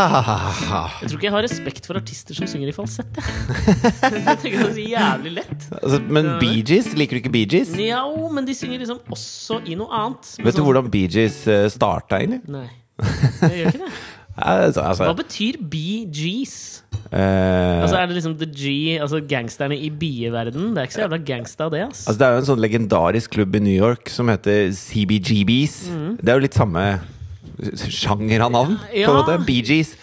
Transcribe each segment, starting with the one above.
Jeg tror ikke jeg har respekt for artister som synger i falsett. jeg. Jeg tenker det er så jævlig lett. Altså, men Bee Gees, liker du ikke Bee Gees? Ja, men de synger liksom også i noe annet. Vet du sånn- hvordan Bee Gees uh, starta, egentlig? Nei. Jeg gjør ikke det. Altså, altså, Hva betyr BGs? Uh, Altså Er det liksom the G, altså gangsterne i bieverden? Det er ikke så jævla gangsta, det. ass altså, det er jo en sånn legendarisk klubb i New York som heter CBGBs. Det er jo litt samme sjanger av navn, på Ja. en måte. Bee Gees.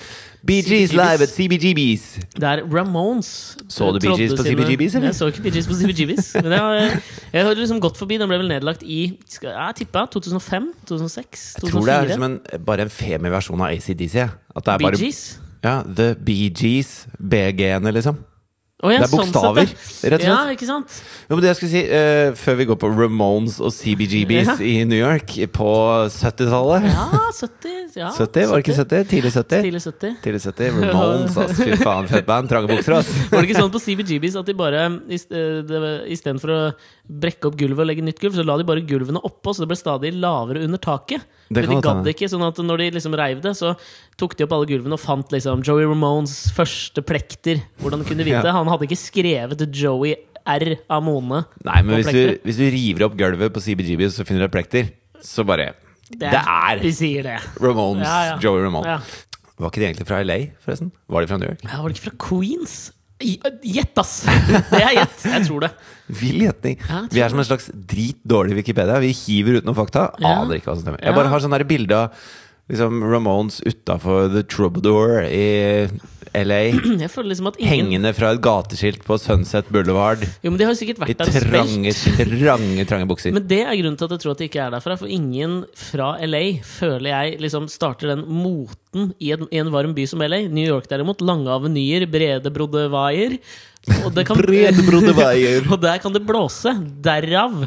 Bee Gees live at CBGBs. Det er Ramones Så du Bee Gees på CBGBs, eller? Jeg så ikke Bee Gees på CBGBs. Men jeg, har- jeg har liksom gått forbi. Den ble vel nedlagt i skal, Jeg tippa 2005? 2006? 2004? Jeg tror det er liksom en, bare en femi-versjon av ACDC. At det er Bee bare Gees? ja, The Bee Gees, BG-ene, liksom. Å, ja, Det er sånn bokstaver, sånn rett og slett. Ja, ikke sant? Jo, det jeg skulle si, uh, Før vi går på Ramones og CBGBs Ja. i New York på 70-tallet Ja, 70. Ja, 70, var det ikke 70? Tidlig 70? Tidlig 70. Tidlig 70, Ramones, ass. Fy faen, fett band. Trange bukser, ass. Var det ikke sånn på CBGBs at de bare istedenfor å brekke opp gulvet og legge nytt gulv, så la de bare gulvene oppå, så det ble stadig lavere under taket? Det Men de gadd ikke, sånn at når de liksom reiv det, så tok de opp alle gulvene og fant liksom Joey Ramones første plekter. Hvordan kunne de vite? Ja. Han hadde ikke skrevet Joey R. Amone. Nei, men hvis du, hvis du river opp gulvet på CBGB, så finner et plekter, så bare Det er De det. Ramones. Ja, ja. Joey Ramone. Ja. Var ikke de egentlig fra LA, forresten? Var de fra New York? Ja, var det ikke fra Queens? Gjett, ass! Det er gjett. Jeg tror det. Vill gjetning. Ja, Vi er som en slags dritdårlig Wikipedia. Vi hiver ut noen fakta. Ja. Aner ikke hva som stemmer. Jeg bare har sånn bilde av liksom, Ramones utafor The Troubadour i LA. Liksom ingen Hengende fra et gateskilt på Sunset Boulevard. Jo, men De har jo sikkert I vært der og trange, trange, trange bukser. Men det er grunnen til at jeg tror at de ikke er derfra. For ingen fra LA føler jeg liksom starter den moten i en, i en varm by som LA. New York derimot, lange avenyer, brede brodde vaier. Og, kan- og der kan det blåse. Derav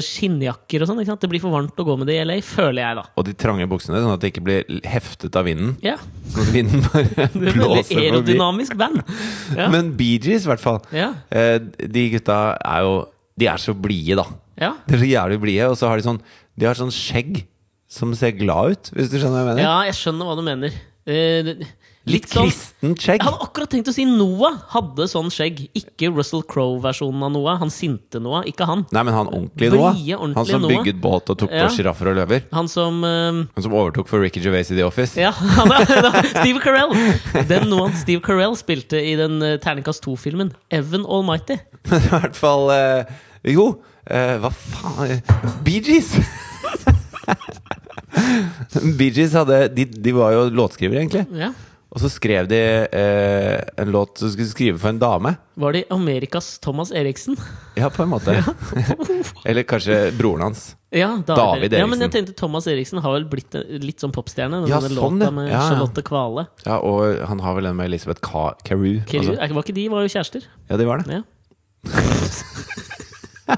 skinnjakker og sånn. ikke sant? Det blir for varmt å gå med det i LA, føler jeg, da. Og de trange buksene, sånn at det ikke blir heftet av vinden. Ja, Sånn at vinden bare er blåser forbi. aerodynamisk band. Ja. Men Bee Gees, i hvert fall. Ja. Eh, de gutta er jo De er så blide, da. Ja. De er så jævlig blide, og så har de sånn De har sånn skjegg som ser glad ut, hvis du skjønner hva jeg mener? ja, jeg skjønner hva du mener. Eh, Litt sånn- kristent skjegg. Jeg hadde akkurat tenkt å si Noah hadde sånn skjegg. Ikke Russell Crowe-versjonen av Noah. Han sinte Noah, ikke han. Nei, men han ordentlige Noah. Ordentlig Han som Noah. bygget båt og tok Ja. på sjiraffer og løver. Han som uh, Han som overtok for Ricky Gervais i The Office. Ja, han er, Steve Carell! Den Noah Steve Carell spilte i den uh, Terningkast 2-filmen. Evan Almighty. Men i hvert fall uh, Jo, eh, hva faen Bee Gees! Bee Gees hadde de, de var jo låtskrivere, egentlig. Ja. Og så skrev de eh, en låt som skulle skrive for en dame. Var det Amerikas Thomas Eriksen? Ja, på en måte. Eller kanskje broren hans. Ja, David Ja, men jeg tenkte Thomas Eriksen har vel blitt litt sånn popstjerne. Den Ja, denne sånn, låta med Ja. Charlotte Kvale. Ja, Og han har vel en med Elisabeth Carew Carew. Kiru, altså. Var ikke de var jo kjærester? Ja, de var det. Ja.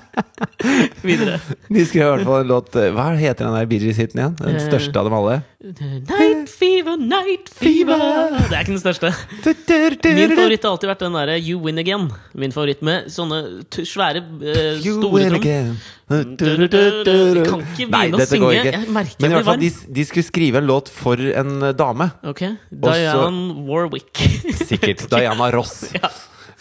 Videre. De skrev i hvert fall en låt eh, Hva heter den der Bee Gees-hiten igjen? Den Eh, største av dem alle? Night fever, night fever Det er ikke den største. Min favoritt har alltid vært den derre You Win Again. Min favoritt med sånne svære, uh, You store trommer. Kan ikke begynne å synge. Jeg merker Men i hvert fall, de, de skulle skrive en låt for en dame. Ok, Diana Warwick. Sikkert. Diana Ross. Ja.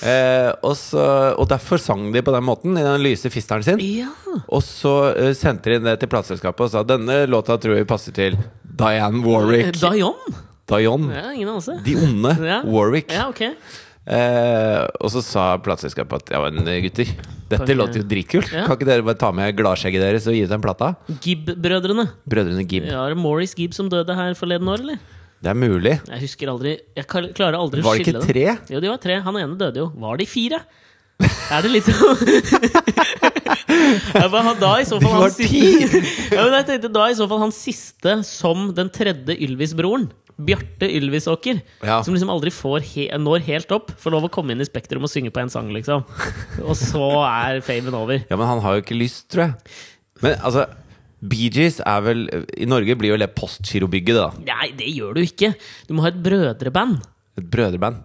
Eh, og, så, og derfor sang de på den måten, i den lyse fisteren sin. ja. Og så uh, sendte de det til plateselskapet og sa denne låta tror vi passer til Diane Warwick. Dion? Dion. Ja, ingen anelse. De onde. Ja. Warwick. Ja, okay. Eh, og så sa plateselskapet at ja, men gutter, dette låter jo dritkult. Ja. Kan ikke dere bare ta med gladskjegget deres og gi ut den plata? Gibb-brødrene. Brødrene Gibb. Ja, Maurice Gibb som døde her forleden år, eller? Det er mulig. Jeg husker aldri Jeg klarer aldri å Var det ikke tre? Jo, de var tre. Han ene døde jo. Var de fire? Er det litt sånn Da i så fall han siste ja, jeg tenkte Da i så fall han siste som den tredje Ylvis-broren. Bjarte Ylvisåker. Ja. Som liksom aldri får he når helt opp. Får lov å komme inn i Spektrum og synge på en sang, liksom. Og så er famen over. Ja, men han har jo ikke lyst, tror jeg. Men altså Bee Gees er vel I Norge blir vel det Postgirobygget, da. Nei, det gjør du ikke! Du må ha et brødreband. Et brødreband.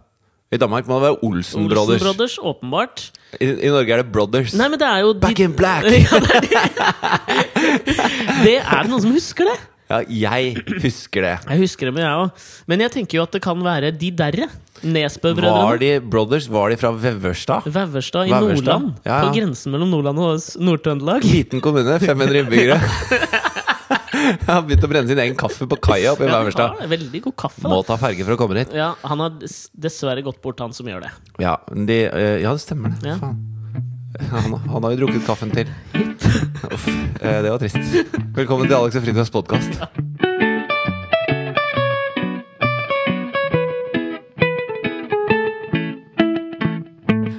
I Danmark må det være Olsen Olsen Brothers. Brothers, åpenbart. I, I Norge er det Brothers. Nei, men det er jo de- Back in black! Ja, det, er det. det er det noen som husker det? Ja, jeg husker det. Jeg husker dem, jeg òg. Men jeg tenker jo at det kan være de derre. Var Nesbø-brødrene. de brothers? Var de fra Veverstad? Veverstad i Veverstad, Nordland. ja, ja. På grensen mellom Nordland og Nord-Trøndelag. Liten kommune, 500 innbyggere. Har begynt å brenne sin egen kaffe på kaia oppe i Veverstad. Ja, veldig god kaffe. Må ta ferge for å komme dit. Ja, han har dessverre gått bort, han som gjør det. Ja, de, eh, ja det stemmer det. Ja. Faen. Han, han har jo drukket kaffen til. Uff, eh, det var trist. Velkommen til Alex og Fridtjofs podkast.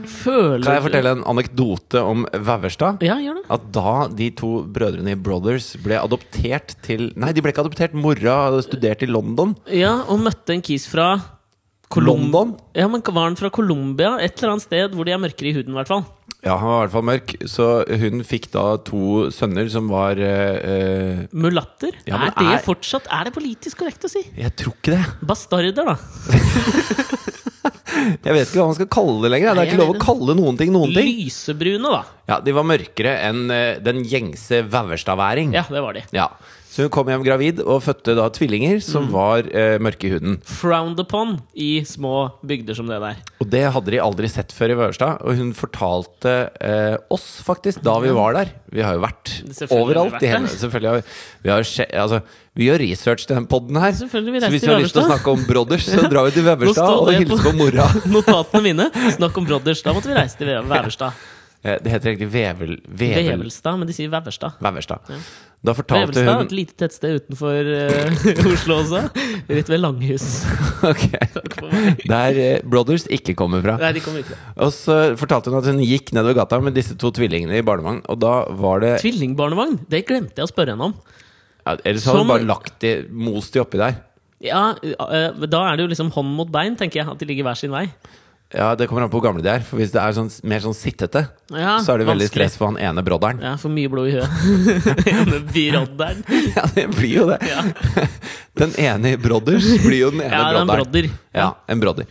Føler Kan jeg fortelle en anekdote om Veverstad? Ja, gjør det. At da de to brødrene i Brothers ble adoptert til Nei, de ble ikke adoptert. Mora hadde studert i London. Ja, og møtte en kis fra Colom- London? Ja, men Var han fra Colombia? Et eller annet sted hvor de er mørkere i huden, i hvert fall. Ja, han var i hvert fall mørk. Så hun fikk da to sønner som var eh, eh, Mulatter? Ja, er det er- fortsatt Er det politisk korrekt å si? Jeg tror ikke det. Bastarder, da. Jeg vet ikke hva man skal kalle det lenger. Det er ikke lov å kalle noen ting noen ting. Lysebrune, da. Ja, De var mørkere enn eh, den gjengse Veverstadværing. Ja, det var de. Ja. Så hun kom hjem gravid og fødte da tvillinger som var eh, mørke i huden. Frowned upon i små bygder som det der. Og det hadde de aldri sett før i Vørstad. Og hun fortalte eh, oss faktisk da vi var der. Vi har jo vært overalt i hele. Selvfølgelig har vi, vi, har skje, altså, vi gjør research til den poden her. Så hvis vi har lyst til å snakke om Brothers, så drar vi til Veverstad og hilser på- mora. Notatene mine. Snakk om Brothers. Da måtte vi reise til Veverstad. Eh, Det heter egentlig Vevel... Vevel Vevelstad, men de sier Veverstad. Veverstad. Da fortalte Vevelstad, hun et lite tettsted utenfor uh, Oslo også. Rett ved Langhus. Ok. Der uh, Brothers ikke kommer fra. Nei, de kommer ikke. Og så fortalte hun at hun gikk nedover gata med disse to tvillingene i barnevogn. Og da var det Tvillingbarnevogn, det glemte jeg å spørre henne om. ja, Ellers hadde Som- hun bare lagt de, most de oppi der. Ja, uh, Da er det jo liksom hånd mot bein, tenker jeg. At de ligger hver sin vei. Ja, Det kommer an på hvor gamle de er. For Hvis det er sånn, mer sånn sittete, Ja, så er det veldig vanskelig. stress for han ene brodderen. Ja, For mye blod i huet. Ene brodderen. Ja, det blir jo det. Ja. Den ene i Brothers blir jo den ene ja, er brodderen. brodder. Ja, en brodder.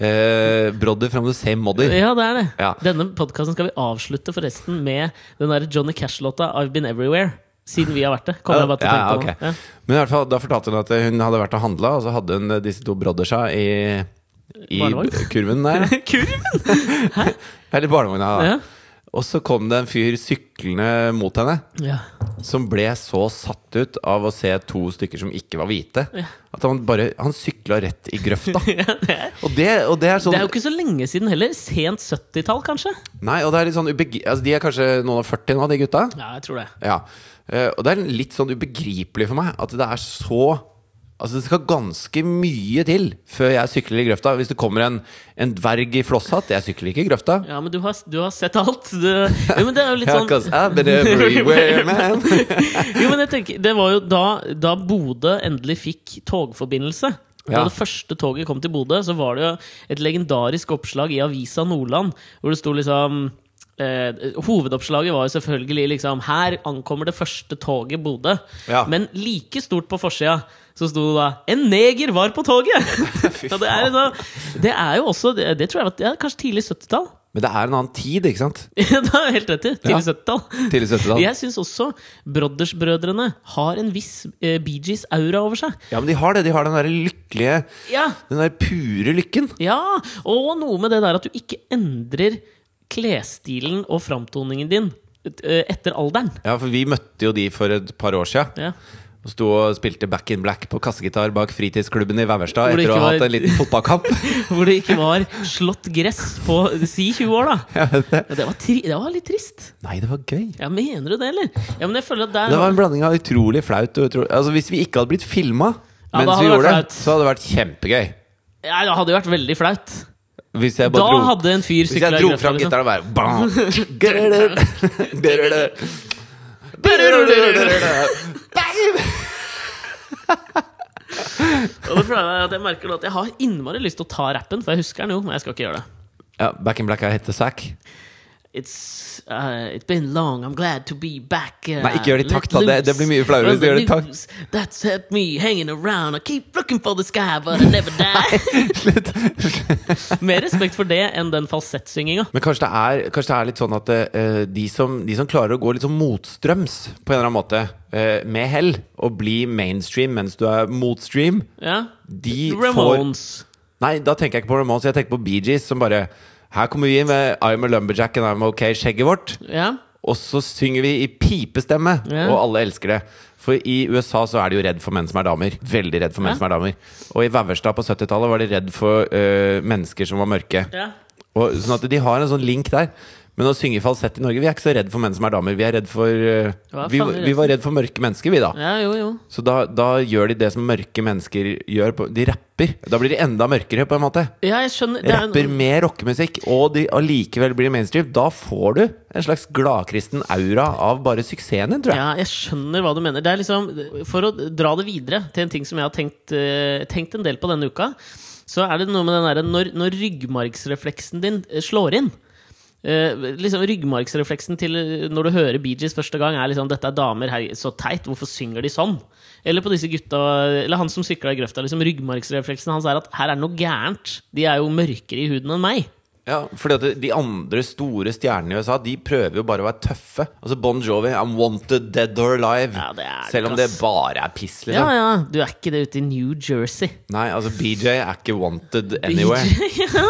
Eh, brodder from the same modder. Ja, det er det. Ja. Denne podkasten skal vi avslutte forresten med den der Johnny Cash-låta 'I've Been Everywhere'. Siden vi har vært det. Kommer jeg bare til Ja, ja, på ok. Ja. Men i hvert fall, da fortalte hun at hun hadde vært og handla, og så hadde hun disse to broddersa i, i Barnevogn? kurven der. Kurven! Hæ? Eller barnevogna. da. Ja. Og så kom det en fyr syklende mot henne, Ja. som ble så satt ut av å se to stykker som ikke var hvite, at han bare Han sykla rett i grøfta. Ja, det, er, Og det, og det er sånn det er jo ikke så lenge siden heller. Sent 70-tall, kanskje? Nei, og det er litt sånn ubegri... Altså, de er kanskje noen og 40 nå, de gutta. Ja, jeg tror det. Ja. Eh, og det er litt sånn ubegripelig for meg at det er så Altså Det skal ganske mye til før jeg sykler i grøfta. Hvis det kommer en, en dverg i flosshatt Jeg sykler ikke i grøfta. Ja, men du har, du har sett alt. Du, jo, men det er jo litt sånn. Jo, men jeg tenker Det var jo da, da Bodø endelig fikk togforbindelse. Da det første toget kom til Bodø, så var det jo et legendarisk oppslag i Avisa Nordland, hvor det sto liksom eh, hovedoppslaget var jo selvfølgelig liksom 'Her ankommer det første toget Bodø'. Ja. Men like stort på forsida så sto det da 'En neger var på toget'! Det, er, faen. så, det er jo også Det, det tror jeg var er kanskje tidlig 70-tall. Men det er en annen tid, ikke sant? Ja, det helt rett i. Tidlig Ja. 70-tall. 70-tall. Jeg syns også Brothers-brødrene har en viss eh, Bee Gees-aura over seg. Ja, men de har det. De har den der lykkelige Ja, Den der pure lykken. ja, og noe med det der at du ikke endrer klesstilen og framtoningen din eh, etter alderen. Ja, for vi møtte jo de for et par år sia. Ja. Og sto og spilte Back in Black på kassegitar bak fritidsklubben i Veverstad etter å ha hatt en liten fotballkamp. Hvor det ikke var slått gress på si 20 år, da. Jeg det. Ja, det, var det var litt trist. Nei, det var gøy. Ja, Mener du det, eller? Ja, men jeg føler at der Det var en blanding av utrolig flaut og utrolig Altså Hvis vi ikke hadde blitt filma Ja, mens vi gjorde det, så hadde det vært kjempegøy. ja, Det hadde jo vært veldig flaut. Hvis jeg Da bare dro, hadde en fyr hvis jeg dro fram Liksom. gitaren og bare bam, grrrr, grrrr. Og det jeg at jeg merker at jeg har innmari lyst til å ta rappen, for jeg husker den jo, men jeg skal ikke gjøre det. Ja, Back in Black er hette Zack. It's, uh, it's been long, I'm glad to be back. Uh, Nei, ikke gjør det i takt, da. Det- det blir mye flauere hvis du gjør det i takt. That's helped me hanging around. I keep looking for the sky, but I never die. Slutt. Mer respekt for det enn den falsettsynginga. Men kanskje det er, kanskje det er litt sånn at uh, de, som, de som klarer å gå litt sånn motstrøms på en eller annen måte, eh, med hell, og bli mainstream mens du er motstream, Ja. de får Ramones. Nei, da tenker jeg ikke på Ramones, jeg tenker på Gees, som bare Her kommer vi med I'm a lumberjack and I'm okay, skjegget vårt. Ja. Og så synger vi i pipestemme, Ja. og alle elsker det. For i USA så er de jo redd for menn som er damer. Veldig redd for menn Ja. som er damer. Og i Veverstad på 70-tallet var de redd for øh, mennesker som var mørke. ja. Og, sånn at de har en sånn link der. Men å synge falsett i Norge Vi er ikke så redd for menn som er damer. Vi er redd for øh, vi, vi var redd for mørke mennesker, vi, da. Ja, jo, jo. Så da, da gjør de det som mørke mennesker gjør. På, de rapper. Da blir de enda mørkere, på en måte. Ja, jeg skjønner. Er- Rapper med rockemusikk, og de allikevel blir mainstream. Da får du en slags gladkristen aura av bare suksessen din, tror jeg. Ja, jeg skjønner hva du mener. Det er liksom, For å dra det videre til en ting som jeg har tenkt, eh, tenkt en del på denne uka, så er det noe med den derre når, når ryggmargsrefleksen din eh, slår inn eh, liksom Ryggmargsrefleksen til eh, når du hører Bee Gees første gang, er liksom 'Dette er damer, hei, så teit, hvorfor synger de sånn?' Eller på disse gutta Eller han som sykla i grøfta. Liksom, ryggmargsrefleksen hans er at 'her er det noe gærent'. De er jo mørkere i huden enn meg. Ja, fordi De andre store stjernene i USA De prøver jo bare å være tøffe. Altså Bon Jovi, I'm wanted dead or alive. Ja, det Selv om det bare er piss, Ja, liksom. ja, du er ikke det ute i New Jersey. Nei, altså BJ er ikke wanted anywhere. BJ, ja.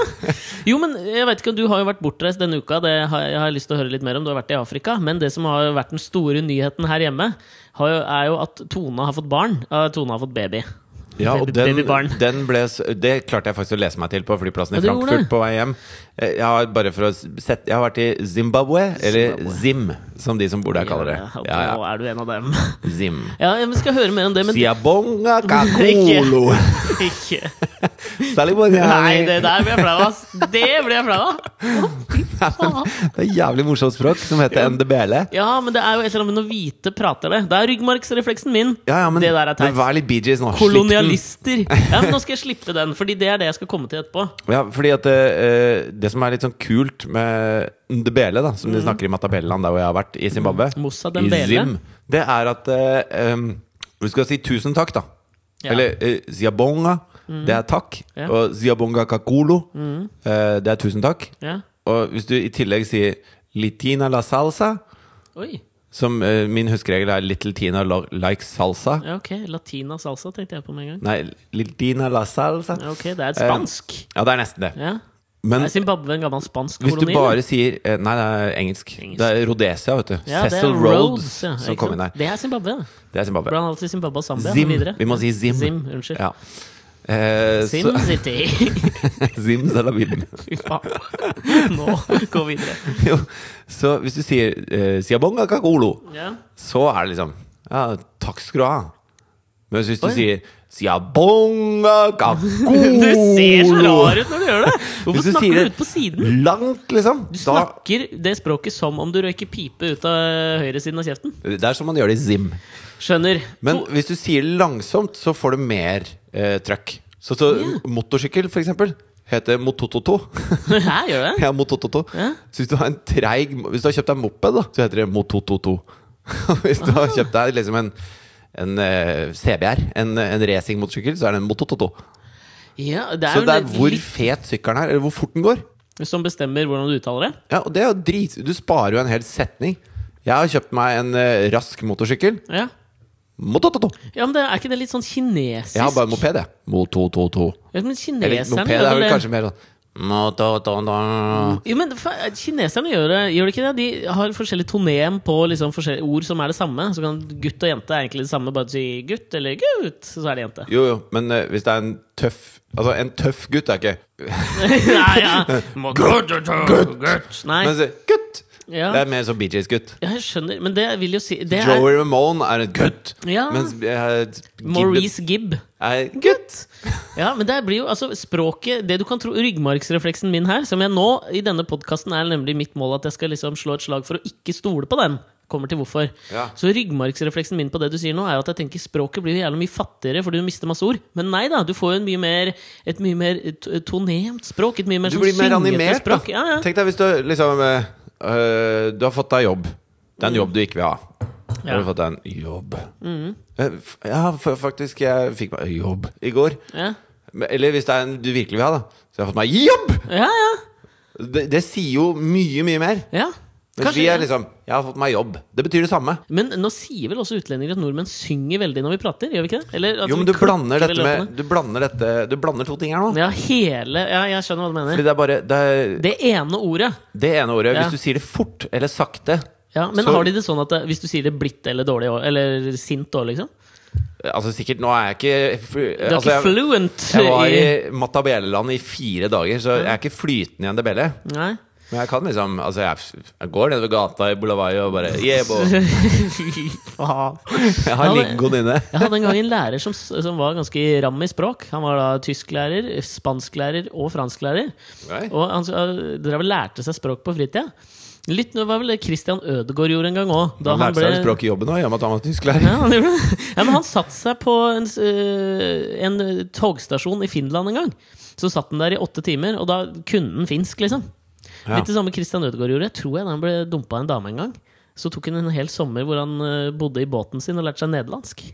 Jo, men jeg vet ikke, Du har jo vært bortreist denne uka. Det har jeg har lyst til å høre litt mer om. Du har vært i Afrika. Men det som har vært den store nyheten her hjemme, er jo at Tone har fått barn. Ja, Tone har fått baby. Ja, og den, den ble, Det klarte jeg faktisk å lese meg til på flyplassen i Frankfurt på vei hjem. Eh, Jeg har bare for å sette Jeg har vært i Zimbabwe, eller Zimbabwe. Zim, som de som bor der, kaller det. Ja, Ja, Nå er du en av dem. Zim. Ja, Vi skal høre mer om det, men Siabonga kakolo. ikke Salibonga. Nei, det der ble jeg flau av. Det ble jeg flau av! Det er jævlig morsomt språk, som heter NDBL. Ja, men det er jo et eller annet med når hvite prater det. Det er ryggmargsrefleksen min. Ja, ja, men, det der er teit. vær litt BJs nå. Kolonialister. Ja, men Nå skal jeg slippe den, Fordi det er det jeg skal komme til etterpå. Ja, fordi at uh, Det som er litt sånn kult med Ndebele, da som de snakker i Matabeleland, der hvor jeg har vært, i Zimbabwe, Mm. Moussa i Zim, det er at uh, um, Du skal si tusen takk, da. Ja. Mm. Eller uh, ziabonga, det er takk. Ja. Mm. Og ziabonga kakolo, eh, det er tusen takk. Ja. Og hvis du i tillegg sier litina la salsa, Oi. som eh, min huskeregel er little tina likes salsa Ja, ok. Latina salsa tenkte jeg på med en gang. Nei, litina la salsa. Ja, ok, Det er et spansk. Ja, det er nesten det. Ja. Men Er Zimbabwe en gammel spansk koloni? Hvis du bare eller? sier eh, Nei, det er engelsk. Engelsk. Det er Rhodesia, vet du. ja, Cecil Rhodes ja, som kom inn der. Det er Zimbabwe. Det er Zimbabwe. Blant annet Zimbabwe og Zambia. Zim. Vi må si Zim. Zim, unnskyld. Ja. Eh, SimCity. Simsalabim. Fy faen. Nå, gå videre. Jo, så hvis du sier eh, Siabonga kakolo, Ja. så er det liksom Ja, takk skal du ha. Men hvis du Oi. sier Siabonga kakolo Du ser så rar ut når du gjør det! Hvorfor du snakker du ut på siden? Langt, liksom. Du snakker det språket som om du røyker pipe ut av høyresiden av kjeften. det er som man gjør det i Zim. Skjønner. Men hvis du sier det langsomt, så får du mer eh, trøkk. Så, så motorsykkel, for eksempel, heter motototo. Hæ, gjør det? ja, motototo. Ja. Så hvis du har en treig Hvis du har kjøpt deg moped, da, så heter det motototo. hvis du har kjøpt deg liksom en en eh, CBR, en, en racingmotorsykkel, så er det en motototo. Ja, det Så det er litt- hvor fet sykkelen er, eller hvor fort den går. som bestemmer hvordan du uttaler det. Ja, og det er jo drit Du sparer jo en hel setning. Jeg har kjøpt meg en uh, rask motorsykkel. Ja. Motototo. ja, men det, Er ikke det litt sånn kinesisk? Jeg har bare moped, jeg. Motototo. Ja, men Eller kineserne moped er vel vel det. kanskje mer sånn Motototo. Jo, men fa Kineserne gjør det, gjør det ikke det? De har forskjellig tonem på liksom forskjellige ord som er det samme. Så kan gutt og jente er egentlig det samme, bare du sier gutt eller gutt, så er det jente. Jo, jo, men eh, hvis det er en tøff Altså, en tøff gutt er ikke Nei, ja. Gutt, gutt. Nei, Men så, gutt! Ja. Det er mer Bee Gees-gutt. ja, jeg skjønner, men det vil jo si det er, Joey Ramone er en gutt. Ja. Mens eh, Maurice Gibb. er gutt. Ja, men det blir jo altså språket Det du kan tro Ryggmargsrefleksen min her, som jeg nå i denne podkasten er nemlig mitt mål at jeg skal liksom slå et slag for å ikke stole på den. Kommer til hvorfor. Ja. Så ryggmargsrefleksen min på det du sier nå, er jo at jeg tenker språket blir jo jævlig mye fattigere fordi du mister masse ord. Men nei da, du får jo en mye mer, et mye mer t- tonemt språk. Et mye mer Du sånn blir mer syngete animert, språk. Ja, ja. Tenk deg hvis du liksom eh, øh, du har fått deg jobb. Det er en jobb du ikke vil ha. Har du fått deg en jobb? Mm. Ja, f- faktisk. Jeg fikk meg jobb i går. Ja, Eller hvis det er en du virkelig vil ha, da. Så jeg har fått meg jobb! ja. ja. Det, det sier jo mye, mye mer. ja. Mens vi er liksom Jeg har fått meg jobb. Det betyr det samme. Men nå sier vel også utlendinger at nordmenn synger veldig når vi prater? Gjør vi ikke det? Eller at Jo, men du blander dette med? Du blander dette Du blander to ting her nå. Ja, hele Ja, jeg skjønner hva du mener. Fordi det er bare Det, er, Det ene ordet. det ene ordet Ja. Hvis du sier det fort eller sakte Ja, Men Så- har de det sånn at hvis du sier det blitt eller dårlig år, eller sint òg, liksom? Altså sikkert Nå er jeg ikke Du er altså, ikke fluent jeg var i Matabeleland i fire dager, så jeg er ikke flytende i NDBL. Nei. Men jeg kan liksom Altså, jeg, jeg går nedover gata i Bulawayo og bare yeah. Fy faen. Jeg har lingoen inne. Jeg hadde en gang en lærer som, som var ganske ram i språk. Han var da tysklærer, spansklærer og fransklærer. Nei. Og han drev og lærte seg språk på fritida. Litt nå var vel det Christian Ødegaard gjorde en gang òg. Han lærte seg språk i jobben òg, i og med at han var tysklærer. Ja, han ja, men han satte seg på en, øh, en togstasjon i Finland en gang. Så satt han der i åtte timer, og da kunne han finsk, liksom. Ja. Litt det samme Christian Ødegaard gjorde. Tror jeg da han ble dumpa av en dame en gang. Så tok han en hel sommer hvor han øh, bodde i båten sin og lærte seg nederlandsk.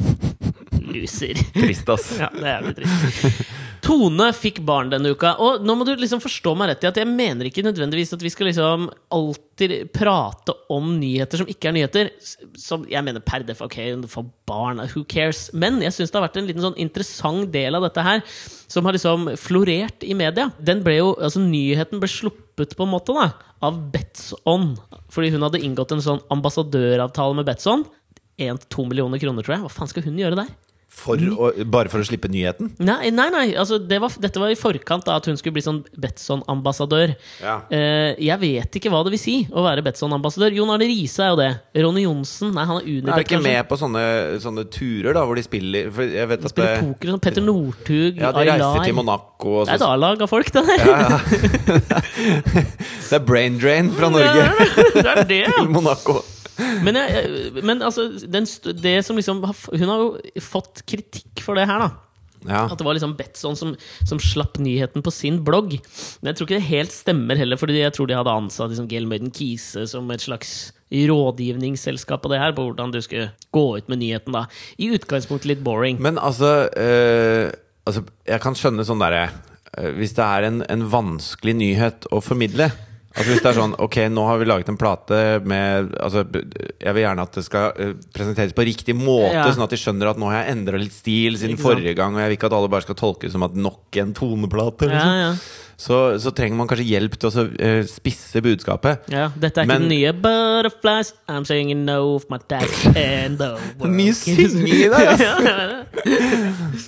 Loser. Trist, ass. Ja, det er jævlig trist. Tone fikk barn denne uka. Og nå må du liksom forstå meg rett i at jeg mener ikke nødvendigvis at vi skal liksom alltid prate om nyheter som ikke er nyheter. Som jeg mener per def, ok, for barn, who cares? Men jeg syns det har vært en liten sånn interessant del av dette her som har liksom florert i media. Den ble jo, altså Nyheten ble sluppet på en måte da av Betson. Fordi hun hadde inngått en sånn ambassadøravtale med Betson. 1-2 millioner kroner, tror jeg. Hva faen skal hun gjøre der? For å, bare for å slippe nyheten? Nei, nei, nei altså det var, dette var i forkant av at hun skulle bli sånn Betson-ambassadør. Ja. Eh, jeg vet ikke hva det vil si å være Betson-ambassadør. Jon Arne Riise er jo det. Ronny Johnsen Nei, han er Er du ikke med på sånne, sånne turer da hvor de spiller For jeg vet at spiller det, poker. Sånn Petter Northug, ja, de reiser Aylar. til Monaco og Det er et så, A-lag av folk, det der. Det er brain drain fra Norge det er det, ja. til Monaco. Men, jeg, men altså, den, det som liksom Hun har jo fått kritikk for det her, da. Ja. At det var liksom Betson som, som slapp nyheten på sin blogg. Men jeg tror ikke det helt stemmer heller, Fordi jeg tror de hadde ansatt liksom Gelmøyden Kise som et slags rådgivningsselskap på det her, på hvordan du skulle gå ut med nyheten. da I utgangspunktet litt boring. Men altså, øh, altså Jeg kan skjønne sånn derre eh, Hvis det er en, en vanskelig nyhet å formidle Altså Hvis det er sånn Ok, nå har vi laget en plate med Altså Jeg vil gjerne at det skal eh, presenteres på riktig måte, Ja. sånn at de skjønner at nå har jeg endra litt stil siden forrige gang, og jeg vil ikke at alle bare skal tolke det som at nok en toneplate. Liksom. ja. Så, så trenger man kanskje hjelp til å så, eh, spisse budskapet. ja Dette er ikke Men- den nye Butterflies, I'm singing no of my task and the world. Mye synging i det! ja, ja, ja.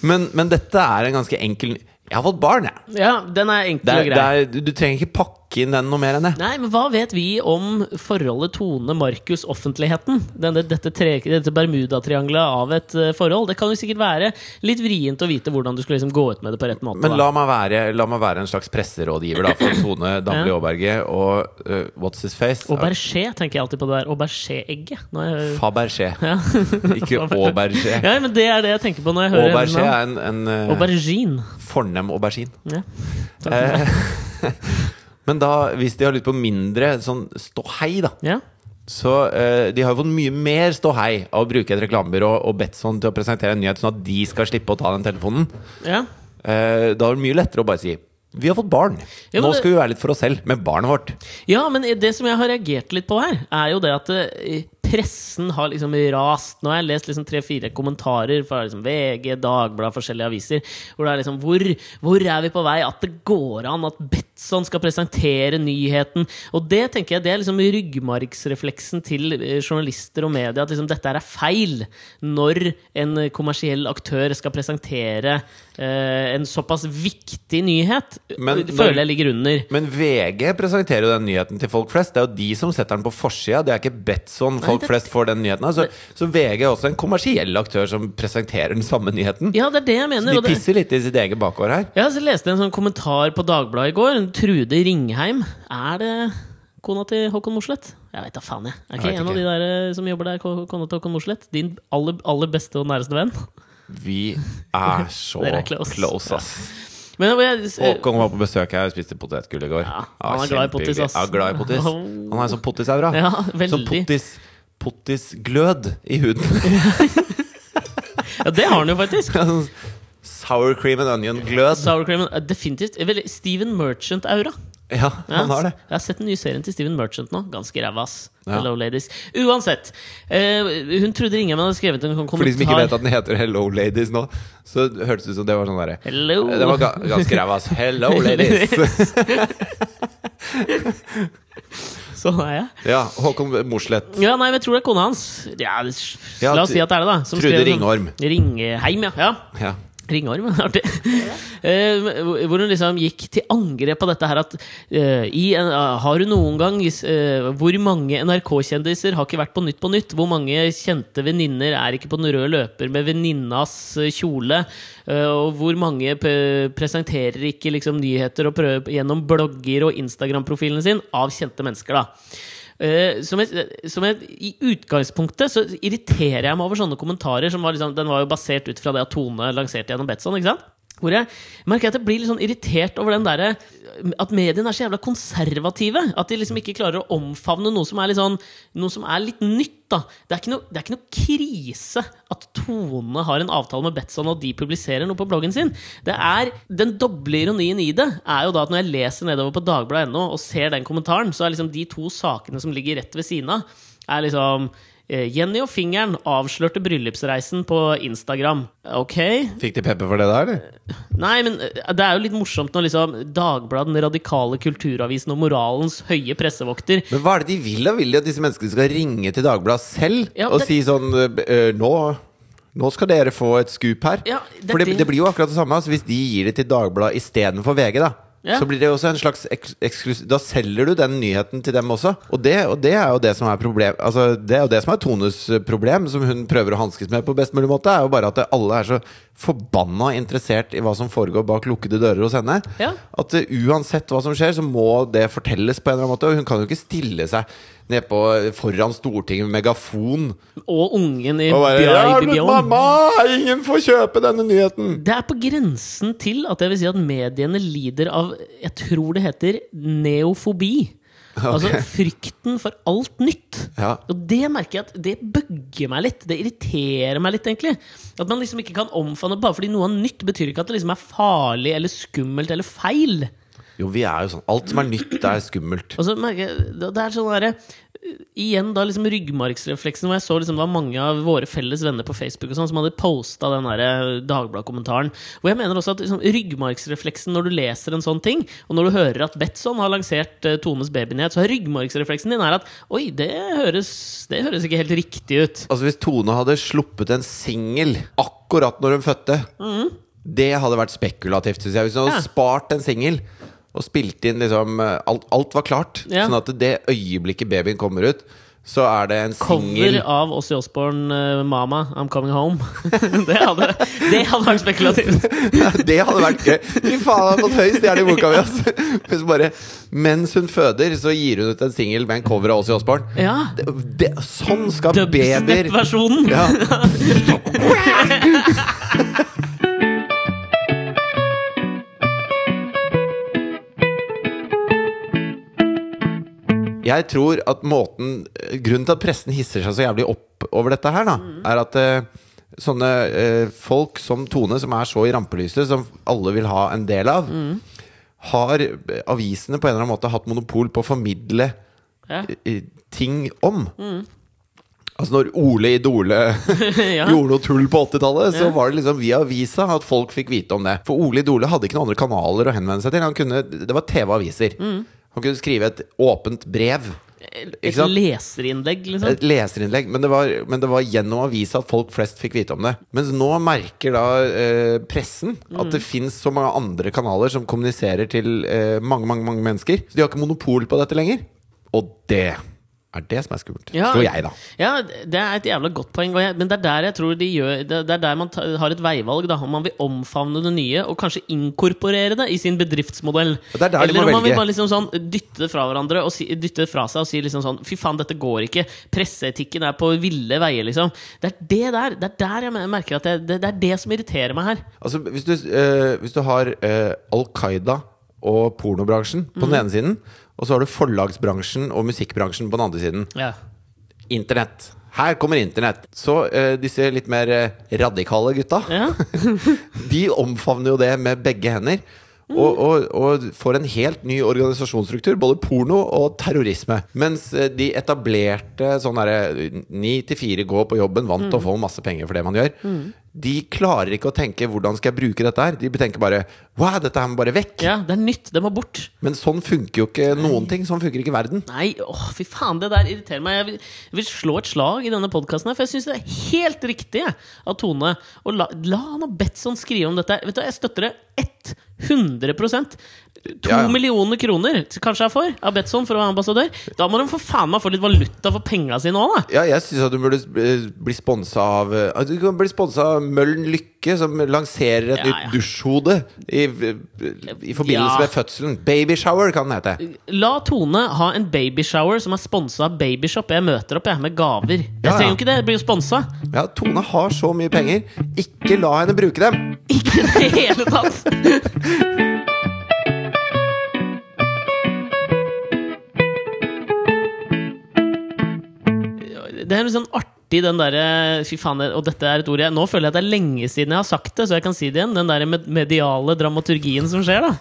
Men, men dette er en ganske enkel Jeg har fått barn, jeg. ja, den er enkel og grei. du trenger ikke pakke inn den noe mer enn det. Nei, men hva vet vi om forholdet Tone-Markus-offentligheten? Dette, tre- dette Bermudatriangelet av et eh, forhold. Det kan jo sikkert være litt vrient å vite hvordan du skulle liksom gå ut med det på rett måte. Men la meg være, la meg være en slags presserådgiver da, for Tone Damli Ja. Og uh, What's His Face? Aubergé tenker jeg alltid på det der. Aubergé-egget. Er jeg- Fabergé. Ja. Ikke Aubergé. ja, men det er det jeg tenker på når jeg hører Aubergé er en, en uh, Aubergine. fornem aubergine. Ja. Eh, men da, hvis de har lyst på mindre sånn ståhei, da ja. Så uh, de har jo fått mye mer ståhei av å bruke et reklamebyrå og Betson til å presentere en nyhet, sånn at de skal slippe å ta den telefonen. ja. Uh, da er det mye lettere å bare si vi har fått barn. Ja, Nå skal vi være litt for oss selv med barnet vårt. Ja, men det som jeg har reagert litt på her, er jo det at eh, pressen har liksom rast. Nå har jeg lest liksom tre-fire kommentarer fra liksom VG, Dagbladet, forskjellige aviser. Hvor det er liksom hvor, hvor er vi på vei? At det går an at Betson skal presentere nyheten. Og det tenker jeg det er liksom ryggmargsrefleksen til eh, journalister og media. At liksom dette er feil. Når en kommersiell aktør skal presentere en såpass viktig nyhet, Men føler jeg ligger under. Men VG presenterer jo den nyheten til folk flest. Det er jo de som setter den på forsida. Det er ikke Betson folk det- flest får den nyheten. av. så VG er også en kommersiell aktør som presenterer den samme nyheten. Ja, det er det jeg mener Så de pisser litt i sitt eget bakgård her. Ja, så leste jeg en sånn kommentar på Dagbladet i går. Trude Ringheim. Er det kona til Håkon Mosleth? Jeg vet da faen, jeg. Er ikke vet en av de der eh, som jobber der, kona til Håkon Mosleth? Din aller, aller beste og næreste venn? Vi er så Dere er close. close, ass. Men jeg, Håkon var på besøk her og spiste potetgull i går. Ja, han er glad i pottis, ass. Ja, glad i pottis. Han har en sånn pottisaura. Ja, Sånn pottis pottisglød i huden. Ja, det har han jo faktisk. Sånn Sour cream and onion-glød. Sour cream, definitivt. Steven Merchant-aura. Ja, han har det. Jeg har sett den nye serien til Steven Merchant nå. Ganske ræva, ass. Ja. Hello, ladies. Uansett. eh, hun trodde ingen hadde skrevet en kommentar For de som ikke vet at den heter Hello Ladies nå, så hørtes det ut som det var sånn derre Hello. Det var ga ganske ræva, ass. Hello Ladies! Sånn er jeg. Ja, Håkon Mosleth. Ja, nei, men jeg tror det er kona hans. Ja, La oss si at det er det, da. som Trude skrev sånn- Ringorm. Ringheim, ja. ja. Ja. Ringorm, artig. Eh, hvor hun liksom gikk til angrep på dette her at uh, i ah, Har du noen gang uh, Hvor mange NRK-kjendiser har ikke vært på Nytt på Nytt? Hvor mange kjente venninner er ikke på den røde løper med venninnas kjole? Og hvor mange presenterer ikke liksom nyheter og prøver gjennom blogger og Instagram-profilen sin av kjente mennesker, da? Eh, som jeg, som jeg, I utgangspunktet så irriterer jeg meg over sånne kommentarer. Var liksom, den var jo basert ut fra det at Tone lanserte gjennom Betson. ikke sant? Hvor jeg merker at jeg blir litt sånn irritert over den derre At mediene er så jævla konservative. At de liksom ikke klarer å omfavne noe som er litt sånn Noe som er litt nytt. da Det er noe, det er ikke noe krise at Tone har en avtale med Betson, og de publiserer noe på bloggen sin. Det er Den doble ironien i det er jo da at når jeg leser nedover på dagbladet.no og ser den kommentaren, så er liksom de to sakene som ligger rett ved siden av, er liksom Jenny og fingeren avslørte bryllupsreisen på Instagram. Ok? Fikk de pepper for det da, eller? Nei, men eh, det er jo litt morsomt når liksom Dagbladet, den radikale kulturavisen og moralens høye pressevokter Men hva er det de vil? da? Vil de at disse menneskene skal ringe til Dagbladet selv Ja, og det- si sånn «Øh, nå, nå skal dere få et skup her. Ja, det For det- det blir jo akkurat det samme. Altså, hvis de gir det til Dagbladet istedenfor VG, da. Ja. Så blir det også en slags eksklusiv Da selger du den nyheten til dem også. Og det, og det er jo det som er problem Altså Det er jo det som er Tones problem, som hun prøver å hanskes med på best mulig måte, er jo bare at alle er så forbanna interessert i hva som foregår bak lukkede dører hos henne. Ja. At eh, uansett hva som skjer, så må det fortelles på en eller annen måte. Og hun kan jo ikke stille seg ned på foran Stortinget med megafon og ungen i og bare «Ja, men mamma! Ingen får kjøpe denne nyheten! Det er på grensen til at jeg vil si at mediene lider av Jeg tror det heter neofobi. Altså frykten for alt nytt. Ja. Og det merker jeg at det bugger meg litt. Det irriterer meg litt, egentlig. At man liksom ikke kan omfavne Bare fordi noe nytt, betyr ikke at det liksom er farlig eller skummelt eller feil. Jo, vi er jo sånn Alt som er nytt, er skummelt. Og så merker jeg det er sånn derre Igjen da liksom ryggmargsrefleksen, hvor jeg så liksom det var mange av våre felles venner på Facebook og sånn som hadde posta den der Dagbladet-kommentaren. Hvor jeg mener også at liksom, ryggmargsrefleksen når du leser en sånn ting, og når du hører at Betson har lansert uh, Tones babynyhet, så er ryggmargsrefleksen din er at oi, det høres, det høres ikke helt riktig ut. Altså Hvis Tone hadde sluppet en singel akkurat når hun fødte, det hadde vært spekulativt, syns jeg. Hvis hun hadde Ja. spart en singel og spilte inn liksom alt, alt var klart, Ja. sånn at det øyeblikket babyen kommer ut, så er det en Cover av Åssi Osborn, uh, 'Mama, I'm Coming Home'. det, hadde, det hadde vært spekulativt. Det hadde vært gøy! Fy faen, jeg har fått høy stjerne i boka mi! Altså. Bare, mens hun føder, så gir hun ut en singel med en cover av Åssi Osborn. Ja. Det, det, sånn skal babyer Dubstep-versjonen. ja. Jeg tror at måten Grunnen til at pressen hisser seg så jævlig opp over dette her, da, er at eh, sånne eh, folk som Tone, som er så i rampelyset, som alle vil ha en del av, har eh, avisene på en eller annen måte hatt monopol på å formidle Ja. ting om. Altså når Ole Idole Ja. gjorde noe tull på 80-tallet, så Ja. var det liksom via avisa at folk fikk vite om det. For Ole Idole hadde ikke noen andre kanaler å henvende seg til. Han kunne, det var TV-aviser. Mm. Han kunne skrive et åpent brev. Et leserinnlegg, liksom. Et leserinnlegg. Men det, var, men det var gjennom avisa at folk flest fikk vite om det. Mens nå merker da eh, pressen at Mm. det fins så mange andre kanaler som kommuniserer til eh, mange, mange, mange mennesker. Så de har ikke monopol på dette lenger. Og det er det som er skummelt. Ja. Tror jeg, da. Ja, det er et jævla godt poeng. Men det er der jeg tror de gjør Det er der man har et veivalg. da Om man vil omfavne det nye og kanskje inkorporere det i sin bedriftsmodell. Er Eller om man vil bare liksom sånn dytte det fra hverandre og si, dytte fra seg og si liksom sånn Fy faen, dette går ikke. Presseetikken er på ville veier, liksom. Det er det der Det er der jeg merker at det, det, det er det som irriterer meg her. Altså, hvis du, øh, hvis du har øh, Al Qaida og pornobransjen på mm. den ene siden, og så har du forlagsbransjen og musikkbransjen på den andre siden. Ja. Internett. Her kommer internett. Så uh, disse litt mer eh, radikale gutta, Ja. de omfavner jo det med begge hender. Og, og, og får en helt ny organisasjonsstruktur, både porno og terrorisme. Mens eh, de etablerte sånn derre ni til fire gå på jobben, vant til å få masse penger for det man gjør. De klarer ikke å tenke 'hvordan skal jeg bruke dette her'? De tenker bare 'wow, dette her må bare vekk'. ja, det er nytt. Det må bort. Men sånn funker jo ikke noen ting. Sånn funker ikke verden. Nei, åh, fy faen, det der irriterer meg. Jeg vil, jeg vil slå et slag i denne podkasten, for jeg syns det er helt riktig av Tone å la, la han og Betson skrive om dette. Vet du, Jeg støtter det 100 To Ja, ja. millioner kroner kanskje jeg får av Betson for å være ambassadør. Da må de for faen meg få litt valuta for penga sine òg, da! Ja, jeg syns at du burde bli sponsa av eh, Du kan bli sponsa av Møllen Lykke, som lanserer et Ja, nytt dusjhode i, i forbindelse med fødselen. Babyshower kan den hete. La Tone ha en babyshower som er sponsa av Babyshop. Jeg møter opp jeg med gaver. Jeg trenger jo ikke det, jeg blir jo sponsa. Ja, Tone har så mye penger. Ikke la henne bruke dem! Ikke i det hele tatt! Det er litt sånn artig, den derre Fy faen, og dette er et ord jeg Nå føler jeg at det er lenge siden jeg har sagt det, så jeg kan si det igjen. Den derre mediale dramaturgien som skjer, da.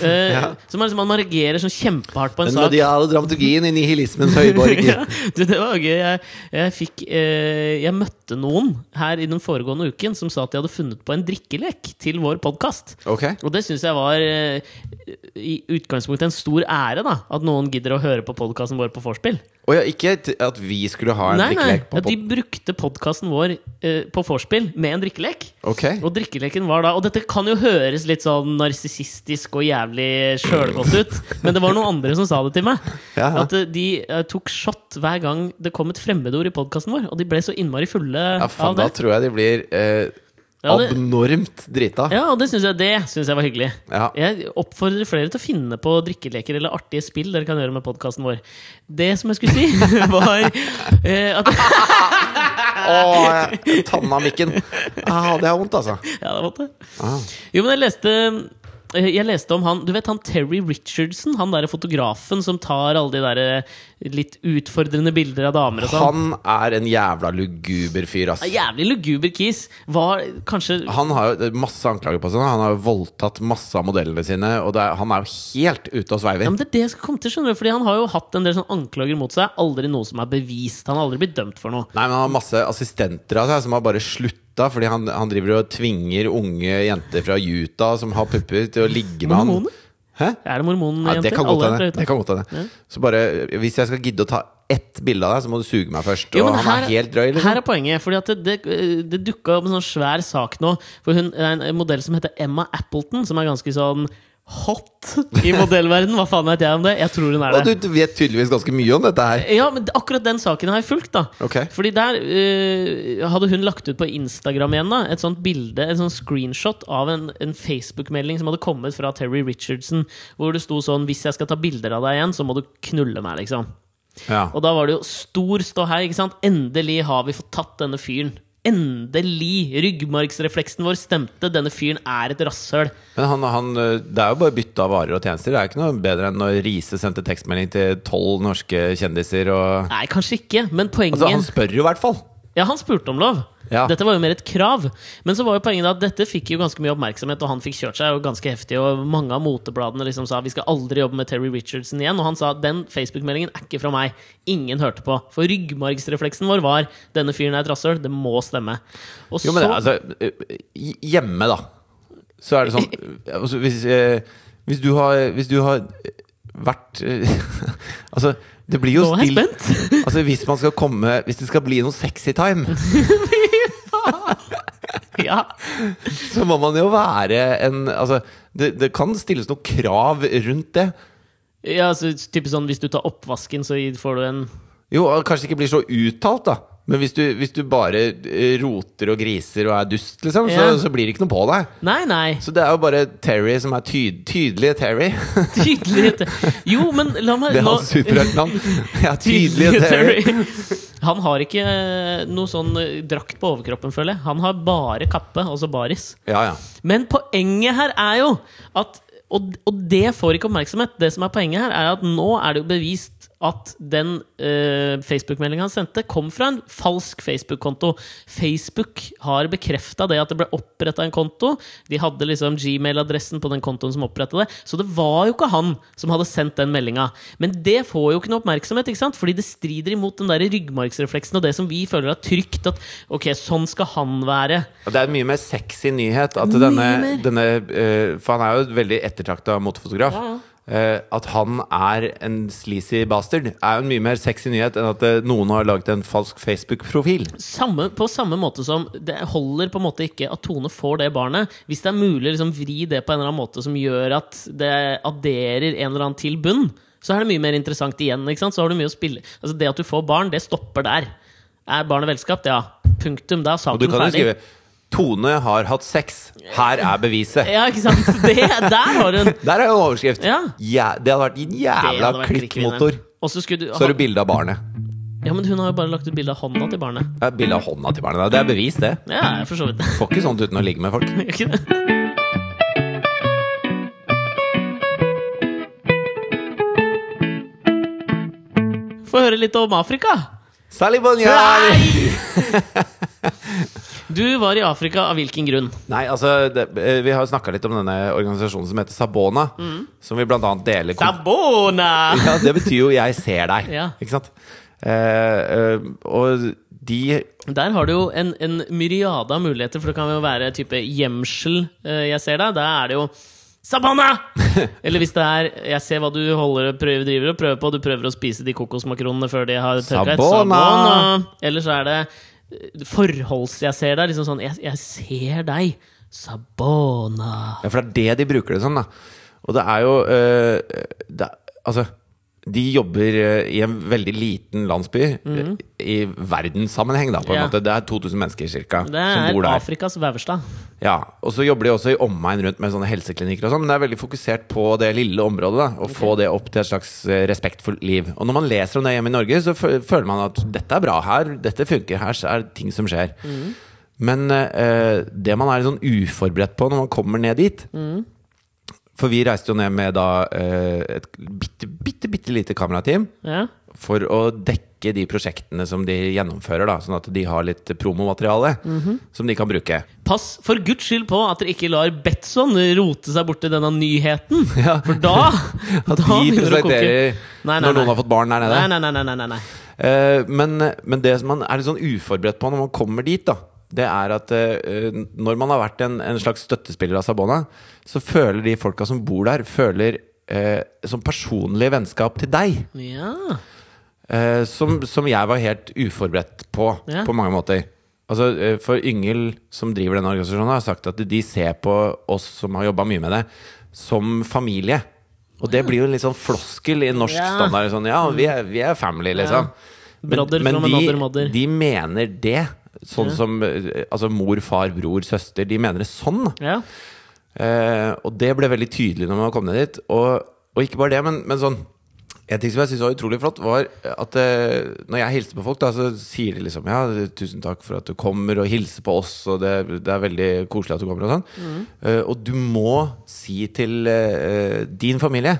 uh, Ja. Som er liksom man reagerer sånn kjempehardt på en Den sak. mediale dramaturgien i nihilismens høyborg. ja, du, det var gøy. Jeg, jeg fikk uh, Jeg møtte noen her i den foregående uken som sa at de hadde funnet på en drikkelek til vår podkast. Okay. Og det syns jeg var uh, i utgangspunktet en stor ære, da. At noen gidder å høre på podkasten vår på vorspiel. Og ja, ikke at vi skulle ha en Nei, nei, drikkelek på at de brukte podkasten vår eh, på vorspiel med en drikkelek. Ok? Og drikkeleken var da Og dette kan jo høres litt sånn narsissistisk og jævlig sjølgodt ut, men det var noen andre som sa det til meg. Ja. At eh, de eh, tok shot hver gang det kom et fremmedord i podkasten vår. Og de ble så innmari fulle Ja, faen, av da tror jeg de blir eh, Ja, det- abnormt drita. Ja, og det syns jeg, det synes jeg var hyggelig. Ja. Jeg oppfordrer flere til å finne på drikkeleker eller artige spill dere kan gjøre med podkasten vår. Det som jeg skulle si, var eh, at Åh, jeg- tanna mikken. Ah, det er vondt, altså. Ja, det var det. Ah. Jo, men jeg leste jeg leste om han Du vet han Terry Richardson? Han derre fotografen som tar alle de der eh, litt utfordrende bilder av damer og sånn. Han er en jævla luguber fyr, ass. En Jævlig luguber kis. Var kanskje Han har jo masse anklager på seg. Han har jo voldtatt masse av modellene sine. Og er, han er jo helt ute og sveiver. ja, men Det er det jeg skal komme til, skjønner du. Fordi han har jo hatt en del sånne anklager mot seg. Aldri noe som er bevist. Han har aldri blitt dømt for noe. Nei, men Han har masse assistenter av seg som har bare slutta fordi han, han driver og tvinger unge jenter fra Utah som har pupper, til å ligge med han. Hæ? Er det mormonjenter? Ja, det kan godt hende. Det kan godt hende. Så bare, hvis jeg skal gidde å ta ett bilde av deg, så må du suge meg først. Jo, og han her, er helt drøy, Her liksom. er poenget. Fordi at det, det, det dukka opp en sånn svær sak nå. For hun er en modell som heter Emma Appleton, som er ganske sånn hot i modellverden Hva faen vet jeg om det? Jeg tror hun er Og det. du vet tydeligvis ganske mye om dette her. Ja, men akkurat den saken har jeg fulgt, da. okay. Fordi der uh, hadde hun lagt ut på Instagram igjen da et sånt bilde, en sånn screenshot av en, en Facebook-melding som hadde kommet fra Terry Richardson, hvor det sto sånn 'Hvis jeg skal ta bilder av deg igjen, så må du knulle meg', liksom. Ja. Og da var det jo stor ståhei. ikke sant? Endelig har vi fått tatt denne fyren. Endelig! Ryggmargsrefleksen vår stemte. Denne fyren er et rasshøl. Men han, han, det er jo bare bytte av varer og tjenester. Det er ikke noe bedre enn når Riise sendte tekstmelding til tolv norske kjendiser og Nei, kanskje ikke, men poenget Altså, han spør jo i hvert fall! Ja, han spurte om lov. Ja. Dette var jo mer et krav. Men så var jo poenget at dette fikk jo ganske mye oppmerksomhet, og han fikk kjørt seg jo ganske heftig. Og mange av motebladene liksom sa vi skal aldri jobbe med Terry Richardson igjen. Og han sa den Facebook-meldingen er ikke fra meg. Ingen hørte på. For ryggmargsrefleksen vår var denne fyren er et rasshøl. Det må stemme. Og Jo, men det, så altså eh, Hjemme, da, så er det sånn altså, hvis, eh, hvis du har Hvis du har vært eh, Altså, det blir jo Nå er jeg spent! Altså, hvis man skal komme Hvis det skal bli noe sexy time, ja. så må man jo være en Altså, det, det kan stilles noen krav rundt det. Ja, altså, typisk sånn Hvis du tar oppvasken, så får du en Jo, kanskje det ikke blir så uttalt, da. Men hvis du, hvis du bare eh, roter og griser og er dust, liksom, så, Ja. så blir det ikke noe på deg. Nei, nei. Så det er jo bare Terry som er tyd tydelige Terry. Tydelig. Jo, men la meg Det er hans superheltnavn. Ja, tydelige Terry. Han har ikke eh, noe sånn eh, drakt på overkroppen, føler jeg. Han har bare kappe, altså baris. Ja, ja. Men poenget her er jo at og, og det får ikke oppmerksomhet. Det som er Poenget her er at nå er det jo bevist at den uh, Facebook-meldinga han sendte, kom fra en falsk Facebook-konto. Facebook har bekrefta det at det ble oppretta en konto. De hadde liksom Gmail-adressen på den kontoen som oppretta det. Så det var jo ikke han som hadde sendt den meldinga. Men det får jo ikke noe oppmerksomhet, ikke sant? fordi det strider imot den der ryggmargsrefleksen og det som vi føler er trygt. At ok, sånn skal han være. Og det er en mye mer sexy nyhet at denne, denne eh, For han er jo veldig ettertrakta motefotograf. Ja, ja. Eh, at han er en sleazy bastard, er jo en mye mer sexy nyhet enn at uh, noen har laget en falsk Facebook-profil. på samme måte som det holder på en måte ikke at Tone får det barnet. Hvis det er mulig å liksom vri det på en eller annen måte som gjør at det adderer en eller annen til bunn, så er det mye mer interessant igjen. Så har du mye å spille Altså Det at du får barn, det stopper der. Er barnet velskapt? Ja. Punktum. Da er saken ferdig. skrive 'Tone har hatt sex'. Her er beviset. Ja, ikke sant? Det, der har hun Der er en overskrift. Ja. Ja, det hadde vært en jævla vært klikkmotor. Og så skulle du Så har du bilde av barnet. Ja, men hun har jo bare lagt ut bilde av hånda til barnet. Ja, bilde av hånda til barnet. Det er bevis, det. Ja, for så vidt. Får ikke sånt uten å ligge med folk. Gjør ikke det? Få høre litt om Afrika. Salibonjari! Du var i Afrika av hvilken grunn? Nei, altså det, eh, Vi har snakka litt om denne organisasjonen som heter Sabona. Som vi blant annet deler Sabona! Ja, Det betyr jo 'jeg ser deg'. Ja. Ikke sant? Eh, eh, og de Der har du jo en, en myriade av muligheter, for det kan jo være type gjemsel. eh, Jeg ser deg. Da er det jo Sabona! Eller hvis det er Jeg ser hva du holder, prøver, driver og prøver på. Du prøver å spise de kokosmakronene før de har tørket. Sabona! Sabona! Eller så er det forholds... Jeg ser deg. Liksom sånn Jeg, jeg ser deg. Sabona. Ja, for det er det de bruker det som, da. Og det er jo eh, det, Altså, de jobber eh, i en veldig liten landsby mm. i verdenssammenheng, da, på en. Ja. måte. Det er 2000 mennesker cirka Det som er bor der. Afrikas Veverstad. Ja, Og så jobber de også i omegn rundt med sånne helseklinikker og sånn, men det er veldig fokusert på det lille området. da Og få det opp til et slags eh, respektfullt liv. Og når man leser om det hjemme i Norge, så føler man at dette er bra her, dette funker, her så er det ting som skjer. Men eh, det man er sånn uforberedt på når man kommer ned dit For vi reiste jo ned med da eh, et bitte, bitte, bitte lite kamerateam Ja. for å dekke de prosjektene som de gjennomfører, da sånn at de har litt promomateriale som de kan bruke. Pass for guds skyld på at dere ikke lar Betson rote seg borti denne nyheten. Ja. For da, At da de presenterer når noen har fått barn der nede. Nei, nei, nei, nei, nei. Eh, men, men det som man er litt sånn uforberedt på når man kommer dit, da det er at uh, når man har vært en, en slags støttespiller av Sabona, så føler de folka som bor der, føler eh, som personlig vennskap til deg. Ja. Eh, som, som jeg var helt uforberedt på, Ja. på mange måter. Altså, eh, for Yngel, som driver denne organisasjonen, har sagt at de ser på oss som har jobba mye med det, som familie. Og det blir jo en litt sånn floskel i norsk Ja. standard. Sånn, ja, vi er, vi er family, liksom. Brother Men, de, another mother. de mener det. Sånn som eh, altså mor, far, bror, søster. De mener det sånn. ja. Eh, og det ble veldig tydelig når man kom ned dit. Og, og ikke bare det, men, men sånn En ting som jeg syntes var utrolig flott, var at eh, når jeg hilser på folk, da, så sier de liksom Ja, tusen takk for at du kommer og hilser på oss, og det, det er veldig koselig at du kommer, og sånn. Eh, og du må si til eh, din familie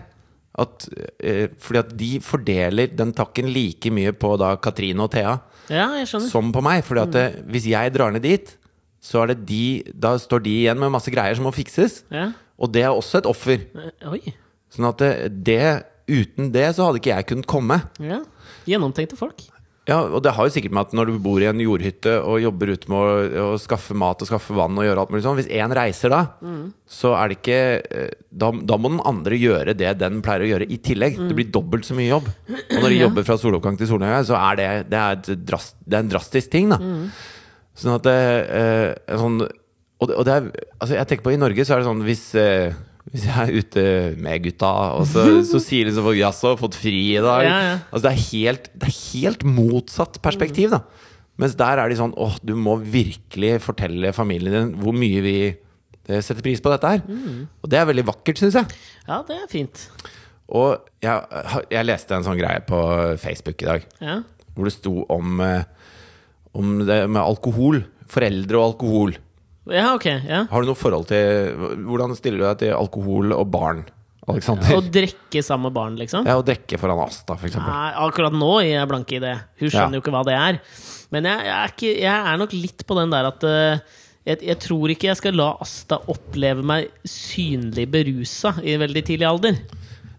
at eh, Fordi at de fordeler den takken like mye på da Katrine og Thea ja, som på meg. Fordi at mm. hvis jeg drar ned dit, så er det de Da står de igjen med masse greier som må fikses. Ja. Og det er også et offer. Eh, Oi. Sånn at det, det Uten det så hadde ikke jeg kunnet komme. Ja. Gjennomtenkte folk. Ja, Og det har jo sikkert med at når du bor i en jordhytte og jobber ute med å, å skaffe mat og skaffe vann og gjøre alt mulig sånn Hvis én reiser da, så er det ikke eh, da, da må den andre gjøre det den pleier å gjøre i tillegg. Det blir dobbelt så mye jobb. Og når de Ja. jobber fra soloppgang til solnedgang, så er det, det, er drast, det er en drastisk ting, da. Sånn at eh, sånn, og, og det er Altså, jeg tenker på i Norge så er det sånn hvis, eh, hvis jeg er ute med gutta, og så, så sier liksom folk 'jaså, fått fri i dag'. Ja, ja. Altså, det, er helt, det er helt motsatt perspektiv, da. Mens der er de sånn 'åh, du må virkelig fortelle familien din hvor mye vi eh, setter pris på dette her'. Og det er veldig vakkert, syns jeg. Ja, det er fint. Og jeg, jeg leste en sånn greie på Facebook i dag, Ja. hvor det sto om, eh, om det med alkohol. Foreldre og alkohol. ja, ok. Ja. Har du noe forhold til Hvordan stiller du deg til alkohol og barn, Alexander? Å drikke sammen med barn, liksom? Ja, å drikke foran Asta, for. Nei, akkurat nå gir jeg blanke i det. Hun skjønner Ja. jo ikke hva det er. Men jeg, jeg, er ikke, jeg er nok litt på den der at uh, jeg, jeg tror ikke jeg skal la Asta oppleve meg synlig berusa i veldig tidlig alder.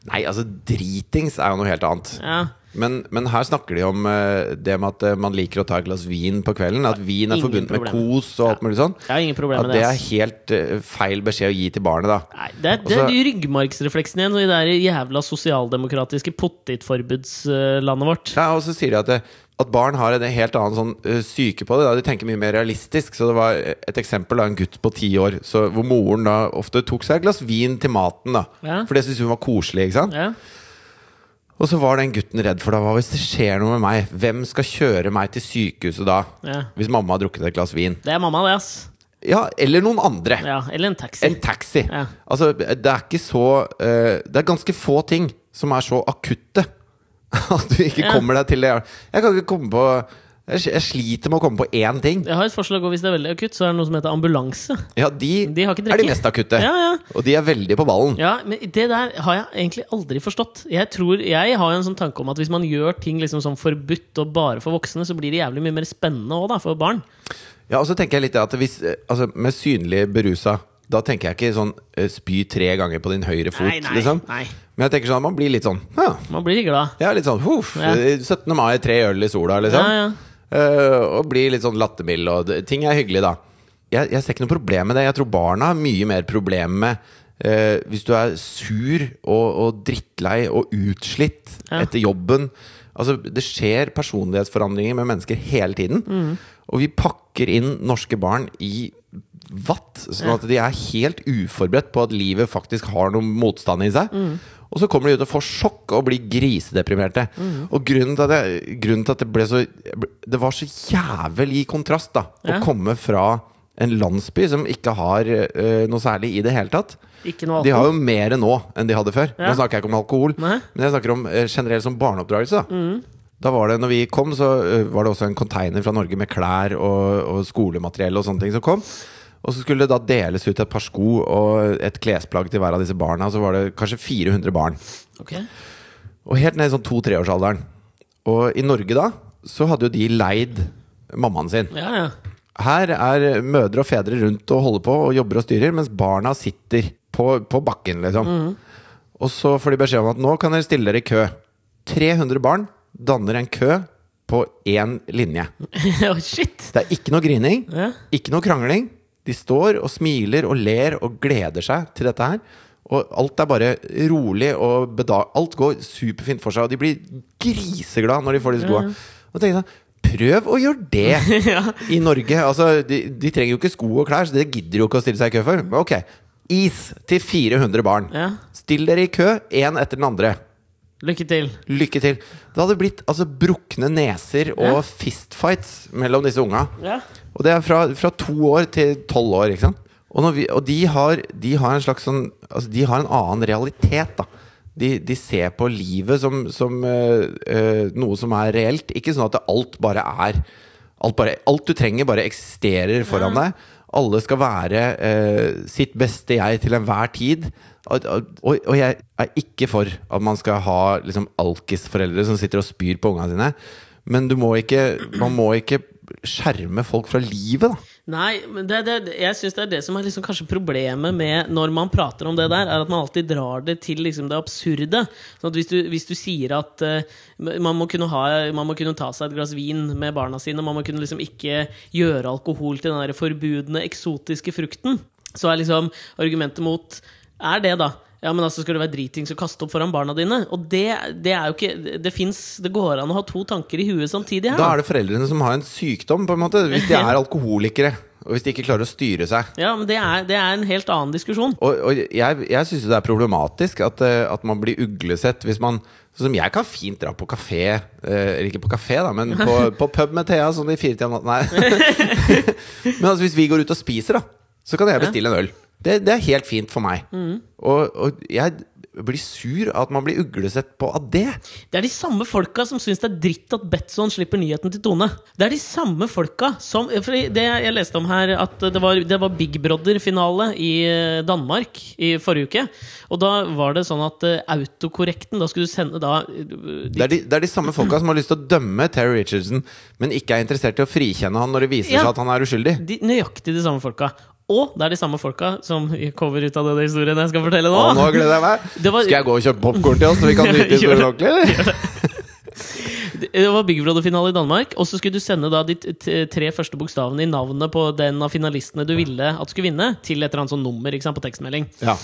Nei, altså, dritings er jo noe helt annet. Ja. Men, men her snakker de om uh, det med at eh, man liker å ta et glass vin på kvelden. At vin er Ingen forbundet med kos og alt mulig sånn. At med det. er helt uh, feil beskjed å gi til barnet, da. Nei, det er, det er de ryggmargsrefleksene igjen, i det jævla sosialdemokratiske pottitforbudslandet vårt. Ja, og så sier de at, at barn har en helt annen sånn syke på det. Da. De tenker mye mer realistisk. Så det var et eksempel av en gutt på ti år så, hvor moren da ofte tok seg et glass vin til maten. da Ja. For det syntes hun var koselig. ikke sant? Ja. Og så var den gutten redd for da, hva hvis det skjer noe med meg? Hvem skal kjøre meg til sykehuset da? Ja. Hvis mamma har drukket et glass vin? Det er mamma, det, ass. Ja, eller noen andre. Ja, eller en taxi. En taxi. Ja. Altså, det er ikke så uh, Det er ganske få ting som er så akutte at du ikke Ja. kommer deg til det. Jeg kan ikke komme på Jeg, jeg sliter med å komme på én ting. Jeg har et forslag, og hvis det er veldig akutt, så er det noe som heter ambulanse. Ja, de, De har ikke er de mest akutte. Ja, ja. Og de er veldig på ballen. Ja, men det der har jeg egentlig aldri forstått. Jeg tror, jeg har en sånn tanke om at hvis man gjør ting liksom sånn forbudt og bare for voksne, så blir det jævlig mye mer spennende òg, da, for barn. Ja, og så tenker jeg litt at hvis eh, Altså, med synlig berusa da tenker jeg ikke sånn eh, spy tre ganger på din høyre fot, Nei, nei, liksom. nei. Men jeg tenker sånn, man blir litt sånn ja, Man blir glad. ja, litt sånn huff, Ja. eh, 17. mai, tre øl i sola, liksom. Ja, ja. Eh, og blir litt sånn lattermild, og ting er hyggelig, da. Jeg, jeg ser ikke noe problem med det. Jeg tror barna har mye mer problem med Uh, hvis du er sur og, og drittlei og utslitt Ja. etter jobben. Altså, det skjer personlighetsforandringer med mennesker hele tiden. Mm. Og vi pakker inn norske barn i vatt, sånn at de er helt uforberedt på at livet faktisk har noe motstand i seg. Mm. Og så kommer de ut og får sjokk og blir grisedeprimerte. Mm. Og grunnen til, det, grunnen til at det ble så Det var så jævlig kontrast, da. Ja. Å komme fra en landsby som ikke har uh, noe særlig i det hele tatt. De har jo mer nå enn de hadde før. Ja. Nå snakker jeg ikke om alkohol, Nei. men jeg snakker om uh, generelt som barneoppdragelse. Da. Mm. da var det, når vi kom, så eh, var det også en container fra Norge med klær og, og skolemateriell og sånne ting som kom. Og så skulle det da deles ut et par sko og et klesplagg til hver av disse barna. Så var det kanskje 400 barn. Ok. Og helt ned i sånn to-treårsalderen. Og i Norge da, så hadde jo de leid mammaen sin. Ja, ja. Her er mødre og fedre rundt og holder på og jobber og styrer, mens barna sitter på, på bakken, liksom. Og så får de beskjed om at nå kan dere stille dere i kø. 300 barn danner en kø på én linje. oh, Shit! Det er ikke noe grining, Ja. ikke noe krangling. De står og smiler og ler og gleder seg til dette her. Og alt er bare rolig og bedag... Alt går superfint for seg, og de blir griseglade når de får disse skoa. Og tenker jeg sånn Prøv å gjøre det ja. i Norge. Altså, de, de trenger jo ikke sko og klær, så det gidder jo ikke å stille seg i kø for. Ok, is til 400 barn. Ja. Still dere i kø, én etter den andre. Lykke til. Lykke til. Det hadde blitt altså, brukne neser og Ja. fistfights mellom disse unga. Ja. Og det er fra, fra to år til tolv år, ikke sant? Og, vi, og de, har, de har en slags sånn Altså, de har en annen realitet, da. De, de ser på livet som, som øh, øh, noe som er reelt. Ikke sånn at alt bare er Alt, bare, alt du trenger, bare eksisterer foran deg. Alle skal være øh, sitt beste jeg til enhver tid. Og, og, og jeg er ikke for at man skal ha liksom, alkisforeldre som sitter og spyr på ungene sine. Men må ikke, man må ikke skjerme folk fra livet, da. Nei, men det, det, jeg syns det er det som er liksom kanskje problemet med når man prater om det der, er at man alltid drar det til liksom det absurde. Sånn hvis du, hvis du sier at uh, man, må ha, man må kunne ta seg et glass vin med barna sine, man må kunne liksom ikke gjøre alkohol til den der forbudne, eksotiske frukten, så er liksom argumentet mot Er det, da? Ja, men altså Skal du være dritings og kaste opp foran barna dine? Og det, det er jo ikke Det finnes, det går an å ha to tanker i huet samtidig her. Da er det foreldrene som har en sykdom, på en måte. Hvis de er alkoholikere. Og hvis de ikke klarer å styre seg. Ja, men det er, det er en helt annen diskusjon. Og, og jeg, jeg syns det er problematisk at, eh, at man blir uglesett hvis man Sånn som jeg kan fint dra på kafé, eh, eller ikke på kafé, da, men på, på pub med Thea sånn i firetida om natten. Nei. men altså, hvis vi går ut og spiser, da, så kan jeg bestille en øl. Det, det er helt fint for meg. Og, og jeg blir sur av at man blir uglesett på av det. Det er de samme folka som syns det er dritt at Betson slipper nyheten til Tone. Det er de samme folka som det jeg leste om her, at det var, det var Big Brother-finale i eh, Danmark i forrige uke. Og da var det sånn at eh, autokorrekten Da skulle du sende da eh, Det er, de, det er de samme folka som har lyst til å dømme Terry Richardson, men ikke er interessert i å frikjenne han når det viser Ja. seg at han er uskyldig. de, Nøyaktig de samme folka. Og det er de samme folka som kommer ut av denne historien jeg skal fortelle nå. Å, nå gleder jeg meg! Var- Skal jeg gå og kjøpe popkorn til oss, så vi kan nyte historien ordentlig? Det var Big Brother-finale i Danmark, og så skulle du sende da de tre første bokstavene i navnet på den av finalistene du ville at skulle vinne, til et eller annet sånn nummer sant, på tekstmelding. Ja.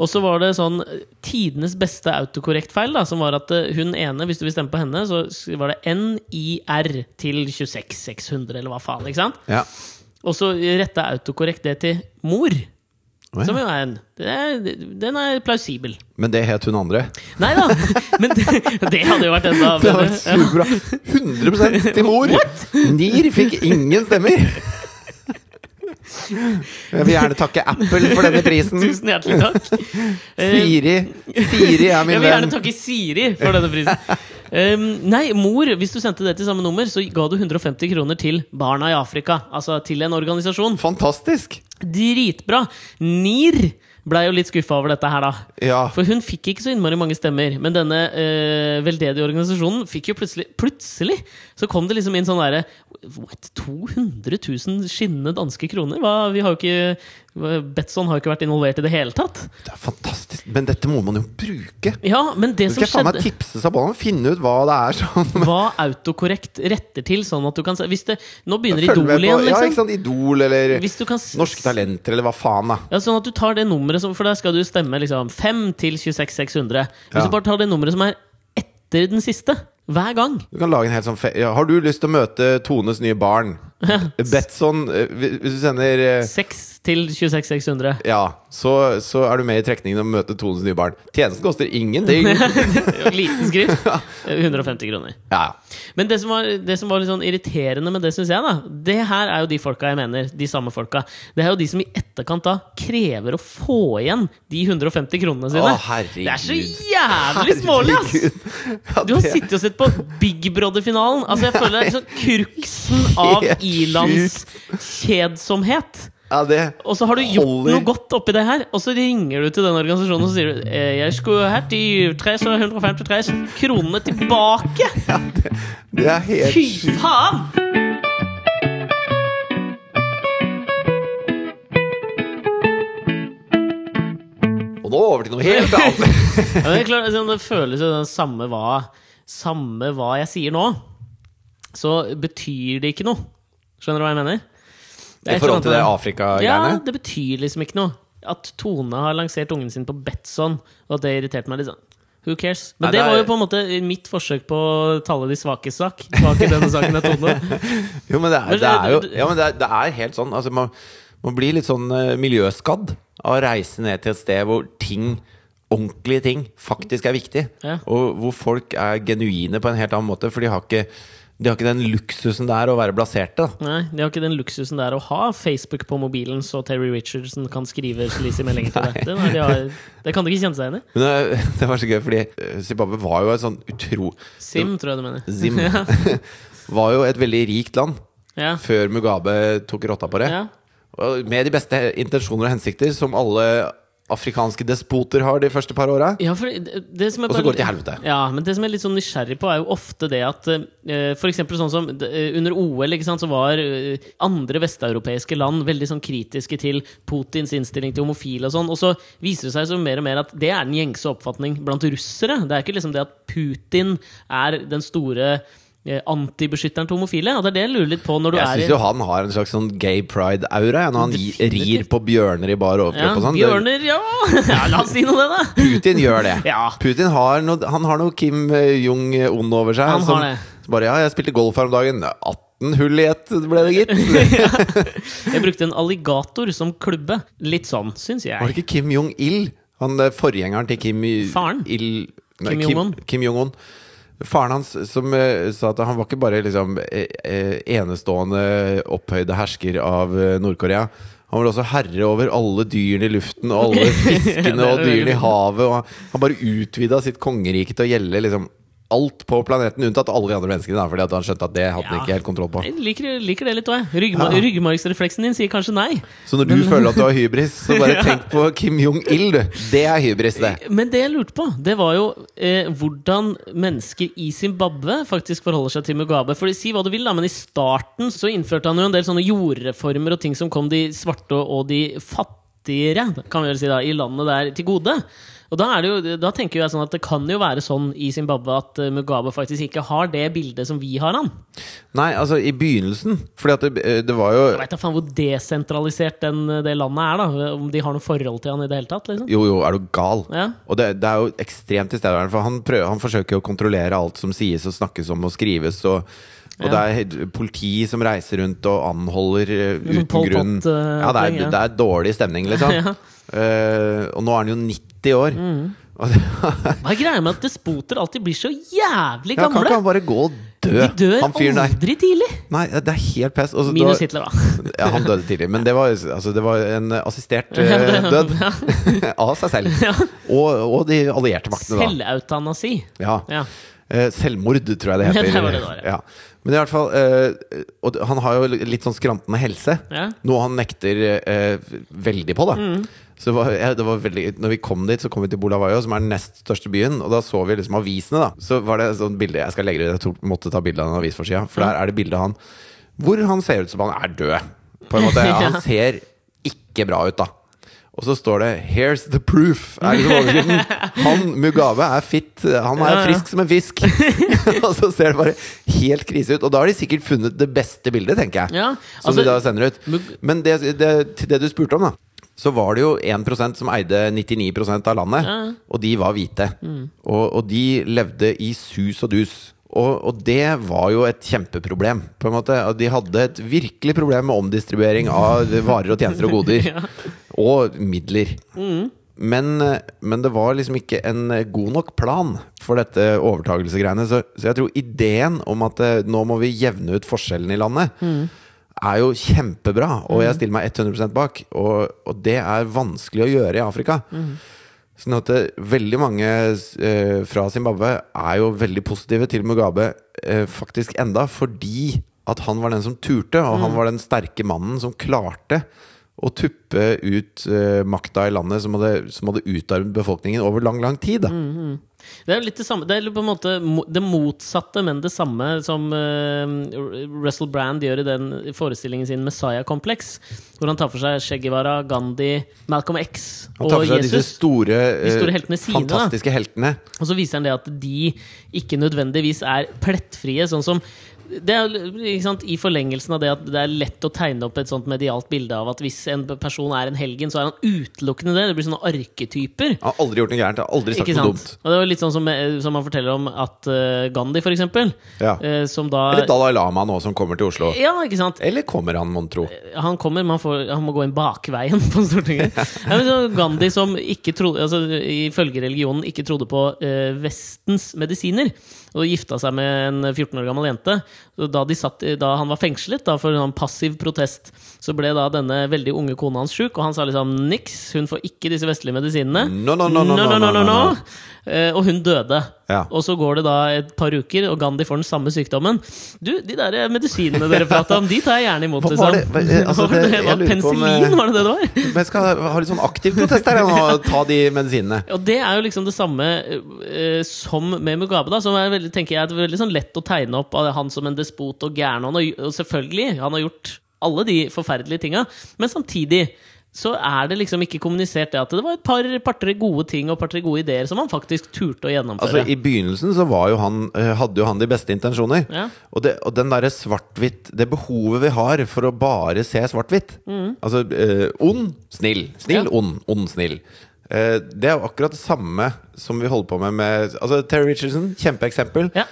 Og så var det sånn tidenes beste autokorrekt-feil, som var at eh, hun ene, hvis du vil stemme på henne, så var det NIR til 26600, eller hva faen, ikke sant? ja. Og så retta autokorrekt det til mor. Oh, ja. Som jo er en det Den er plausibel. Men det het hun andre. Nei da! Men det, det hadde jo vært enda Det hadde vært superbra! 100 til mor! Nier fikk ingen stemmer! Jeg vil gjerne takke Apple for denne prisen. Tusen hjertelig takk. Siri Siri er min venn. Jeg vil gjerne takke Siri for denne prisen. Um, nei, mor, hvis du sendte det til samme nummer, så ga du 150 kroner til Barna i Afrika. Altså til en organisasjon. Fantastisk! Dritbra! NIR blei jo litt skuffa over dette her, da. Ja. For hun fikk ikke så innmari mange stemmer. Men denne eh, veldedige organisasjonen fikk jo plutselig Plutselig så kom det liksom inn sånn derre What? 200 000 skinnende danske kroner? Hva, vi har jo ikke Betson har jo ikke vært involvert i det hele tatt. Det er fantastisk. Men dette må man jo bruke. Ja, men det som skjedde... skal skjedde tipse det finne ut hva det er sånn hva autokorrekt retter til, sånn at du kan Hvis det Nå begynner Idol på- igjen, Ja, ikke liksom. sant? Idol eller kan Norske Talenter eller hva faen, da. Ja, sånn at du tar det nummeret som For der skal du stemme liksom 5 til 26 600. Hvis Ja. du bare tar det nummeret som er etter den siste, hver gang Du kan lage en helt sånn fe ja, Har du lyst til å møte Tones nye barn? Betson eh, Hvis du sender eh, 6 til 26 600. Ja, så, så er du med i trekningen og å møte Tones nye barn. Tjenesten koster ingenting. Liten skrift. 150 kroner. Ja. Men det som var, det som var litt sånn irriterende med det, syns jeg, da Det her er jo de folka jeg mener. De samme folka. Det er jo de som i etterkant da krever å få igjen de 150 kronene sine. Å, herregud. det er så jævlig smålig, ass! Ja, Du har sittet og sett på Big Brother-finalen. Altså Jeg føler det er sånn kruksen av Helt Ilans kjedsomhet. Ja, Og så har du gjort holder. noe godt oppi det her, og så ringer du til den organisasjonen og så sier du eh, 'Jeg skulle hatt de 353 kronene tilbake'! Ja, Det er helt Fy faen! Og nå over til noe helt annet. Ja, det, klart, altså, det føles jo det samme hva, samme hva jeg sier nå, så betyr det ikke noe. Skjønner du hva jeg mener? Det er I forhold til det Afrika-greiene. Ja, det betyr liksom ikke noe. At Tone har lansert ungen sin på Betson, og at det irriterte meg litt sånn. Who cares? Men Nei, det er- var jo på en måte mitt forsøk på å talle de svakes sak. Bak i denne saken er Tone. Jo, men det er, det er jo du- du- ja, men det er, det er helt sånn. Altså, man, man blir litt sånn eh, miljøskadd av å reise ned til et sted hvor ting ordentlige ting faktisk er viktig. Ja. Og hvor folk er genuine på en helt annen måte. For de har ikke, de har ikke den luksusen det er å være blaserte. Nei, de har ikke den luksusen det er å ha Facebook på mobilen, så Terry Richardson kan skrive sleazy meldinger til dette. Det, nei, de har, det kan du ikke kjenne seg igjen i. Men det, det var så gøy, fordi eh, Zimbabwe var jo et sånn utro... Sim, tror jeg du mener. Zim var jo et veldig rikt land Ja. før Mugabe tok rotta på det. ja. Med de beste intensjoner og hensikter, som alle afrikanske despoter har de første par åra. Ja, Og så går det til helvete. Ja, men det som jeg er litt sånn nysgjerrig på, er jo ofte det at uh, For eksempel sånn som eh, under OL, ikke sant, så var eh, andre vesteuropeiske land veldig sånn kritiske til Putins innstilling til homofile og sånn. Og så viser det seg så mer og mer at det er den gjengse oppfatning blant russere. Det er ikke liksom det at Putin er den store eh, antibeskytteren til homofile. Og det er det jeg lurer litt på når du Jeg er syns jo han har en slags sånn gay pride-aura, når han Definitivt. rir på bjørner i bar ja, overkropp og sånn. Bjørner, ja. ja! La oss si noe det, da! Putin gjør det. Ja. Putin har noe, han har noe Kim Jong-un over seg. Han har det. bare Ja, jeg spilte golf her om dagen. 18 hull i ett, ble det, gitt. Jeg brukte en alligator som klubbe. Litt sånn, syns Var det jeg. ikke Kim Jong-il? Han eh, forgjengeren til Kim Faren? Il, Kim Jong-un. Kim, Kim Jong-un. Faren hans som eh, sa at han var ikke bare liksom eh, eh, enestående opphøyde hersker av eh, Nord-Korea. Han var også herre over alle dyrene i luften og alle fiskene og dyrene i havet. Og han bare utvida sitt kongerike til å gjelde liksom alt på planeten, unntatt alle de andre menneskene. Da, fordi at han skjønte at det hadde han Ja. ikke helt kontroll på. Jeg liker, liker det litt òg, jeg. Ryggma Ja. Ryggmargsrefleksen din sier kanskje nei. Så når du føler at du har hybris, så bare tenk på Kim Jong-il, du. Det er hybris, det. Men det jeg lurte på, det var jo eh, hvordan mennesker i Zimbabwe faktisk forholder seg til Mugabe. For si hva du vil, da, men i starten så innførte han jo en del sånne jordreformer og ting som kom de svarte og de fattigere kan vi vel si da, i landet der til gode. Og da, er det jo, da tenker jeg sånn at det kan jo være sånn i Zimbabwe at eh, Mugabe faktisk ikke har det bildet som vi har han. Nei, altså i begynnelsen. Fordi at det, det var jo Jeg vet da faen hvor desentralisert den, det landet er, da. Om de har noe forhold til han i det hele tatt. liksom. Jo, jo, er du gal? Ja. Og det, det er jo ekstremt tilstedeværende, for han, prøver, han forsøker å kontrollere alt som sies og snakkes om og skrives. Og, og Ja. det er politi som reiser rundt og anholder eh, Sånn uten grunn. Eh, Ja, det er, det er dårlig stemning, liksom. Ja. uh, og nå er han jo 90 år. Mm. Hva er greia med at despoter alltid blir så jævlig ja, kan ikke han bare gå og dø? De dør der. aldri tidlig! Nei, det er helt pest. Også, Minus da- Hitler, da. Ja, han døde tidlig, men det var, altså, det var en assistert eh, død. Av seg selv. Ja. Og, og de allierte maktene, da. Selvautanasi. Ja. Ja. Eh, selvmord, tror jeg det heter. Ja, det det det ja. ja. Men i hvert fall eh, Og han har jo litt sånn skrantende helse. Noe han nekter eh, veldig på, da. Mm. Så var, ja, det var veldig, når vi kom dit, så kom vi til Bulawayo, som er den nest største byen. Og da så vi liksom avisene, da. Så var det sånn bilde Jeg skal legge det ut, jeg måtte ta bilde av den avisforsida. For der er det bilde av han hvor han ser ut som han er død. På en måte. Ja, han ser ikke bra ut, da. Og så står det 'Here's the proof'. Er liksom overskriften. Han Mugabe er fit. Han er frisk som en fisk. og så ser det bare helt krise ut. Og da har de sikkert funnet det beste bildet, tenker jeg. Ja, som altså, de da sender ut. Men det, det, til det du spurte om, da. Så var det jo 1% som eide 99% av landet, Ja. Mm. og de var hvite. Og, og de levde i sus og dus. Og, og det var jo et kjempeproblem. På en måte De hadde et virkelig problem med omdistribuering av varer og tjenester og goder. Ja. Og midler. Mm. Men, men det var liksom ikke en god nok plan for dette overtagelsegreiene. Så, så jeg tror ideen om at eh, nå må vi jevne ut forskjellene i landet, Mm. Er jo kjempebra. Og jeg stiller meg 100 bak. Og, og det er vanskelig å gjøre i Afrika. Mm. Sånn at det, veldig mange eh, fra Zimbabwe er jo veldig positive til Mugabe, eh, faktisk enda fordi at han var den som turte, og han var den sterke mannen som klarte å tuppe ut uh, makta i landet som hadde, som hadde utarmet befolkningen over lang, lang tid. Da. Det er jo litt det samme Det er på en måte det motsatte, men det samme som uh, Russell Brand gjør i den forestillingen sin Messiah-kompleks. Hvor han tar for seg Che Guevara, Gandhi, Malcolm X og Jesus. Han tar for seg disse store, store, De store eh, heltene sine, fantastiske heltene. Og så viser han det at de ikke nødvendigvis er plettfrie, sånn som det er, sant, I forlengelsen av det at det er lett å tegne opp et sånt medialt bilde av at hvis en person er en helgen, så er han utelukkende det. Det blir sånne arketyper. Han har aldri gjort noe gærent. Har aldri sagt noe dumt. Og det var litt sånn som, eh, som han forteller om at eh, Gandhi, for eksempel, Ja. eh, som da Eller Dalai Lama nå, som kommer til Oslo. Ja, ikke sant? Eller kommer han, mon tro? Han kommer, men får, han må gå inn bakveien på Stortinget. ja, men så Gandhi som ikke trodde, altså, ifølge religionen ikke trodde på uh, Vestens medisiner, og gifta seg med en 14 år gammel jente. Da, de satt, da han var fengslet da, for en passiv protest, så ble da denne veldig unge kona hans sjuk, og han sa liksom niks, hun får ikke disse vestlige medisinene. No, no, no, no, no, no, no, no. no. og hun døde. Ja. Og så går det da et par uker, og Gandhi får den samme sykdommen. Du, de der medisinene dere prata om, de tar jeg gjerne imot. Hva var liksom. det? Hva- eh, altså, det- det? Var penicillin, på om, eh, var det det det var? Men jeg skal ha litt sånn aktiv protest her, nå, og ta de medisinene. Og det er jo liksom det samme eh, som med Mugabe, da. Som er veldig, tenker jeg, er veldig sånn lett å tegne opp av han som en despot og gæren. Og Og selvfølgelig, han har gjort alle de forferdelige tinga, men samtidig så er det liksom ikke kommunisert det at det var et par par-tre gode ting og par-tre gode ideer som han faktisk turte å gjennomføre. Altså I begynnelsen så var jo han, eh, hadde jo han de beste intensjoner. Ja. Og, det, og den derre svart-hvitt Det behovet vi har for å bare se svart-hvitt. Altså eh, ond, snill. Snill, Ja. ond. Ond, snill. Eh, det er jo akkurat det samme som vi holder på med med Altså Terry Richardson, kjempeeksempel. Ja.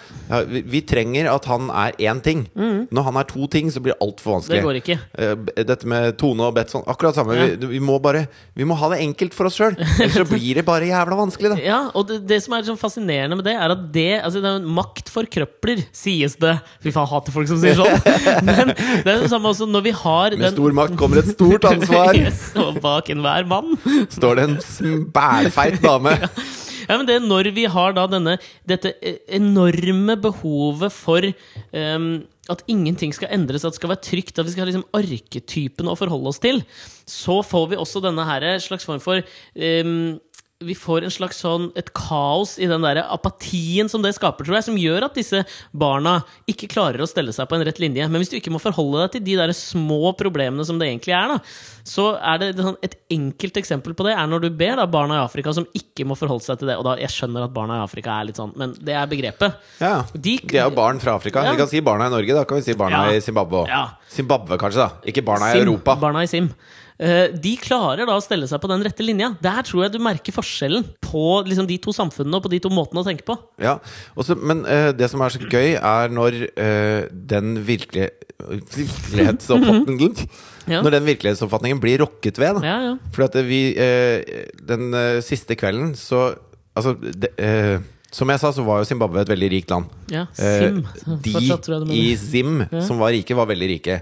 Vi, vi trenger at han er én ting. Når han er to ting, så blir det altfor vanskelig. Det går ikke. Eh, Dette med Tone og Betson, akkurat samme. Ja. Vi, vi må bare Vi må ha det enkelt for oss sjøl. Ellers så blir det bare jævla vanskelig, da. Ja, og det, det som er sånn fascinerende med det, er at det Altså, det er makt forkrøpler, sies det. Fy faen, hater folk som sier sånn. Men det er det samme også når vi har Med stor makt kommer et stort ansvar. yes, og bak enhver mann. Står det en bælfeit dame. Ja, men det er når vi har da denne, dette eh, enorme behovet for um, at ingenting skal endres, at det skal være trygt, at vi skal ha liksom arketypen å forholde oss til, så får vi også denne her slags form for ehm, vi får en slags sånn et kaos i den der apatien som det skaper, tror jeg, som gjør at disse barna ikke klarer å stelle seg på en rett linje. Men hvis du ikke må forholde deg til de der små problemene som det egentlig er, da, så er det sånn, et enkelt eksempel på det er når du ber da barna i Afrika som ikke må forholde seg til det. Og da, jeg skjønner at barna i Afrika er litt sånn, men det er begrepet. Ja. De- De er jo barn fra Afrika. Ja. Vi kan si barna i Norge, da kan vi si barna Ja. i Zimbabwe òg. Ja. Zimbabwe, kanskje, da. Ikke barna i Sim, Europa. Barna i Sim. Eh, De klarer da å stelle seg på den rette linja. Der tror jeg du merker forskjellen på liksom, de to samfunnene og på de to måtene å tenke på. Ja, også, Men uh, det som er så gøy, er når uh, den virkelige virkelighetsoppfatningen Ja. Når den virkelighetsoppfatningen blir rokket ved. Da. Ja, ja. For at vi uh, Den siste kvelden så Altså de, Som jeg sa, så var jo Zimbabwe et veldig rikt land. ja Sim. de i mener. ja. som var rike, var veldig rike.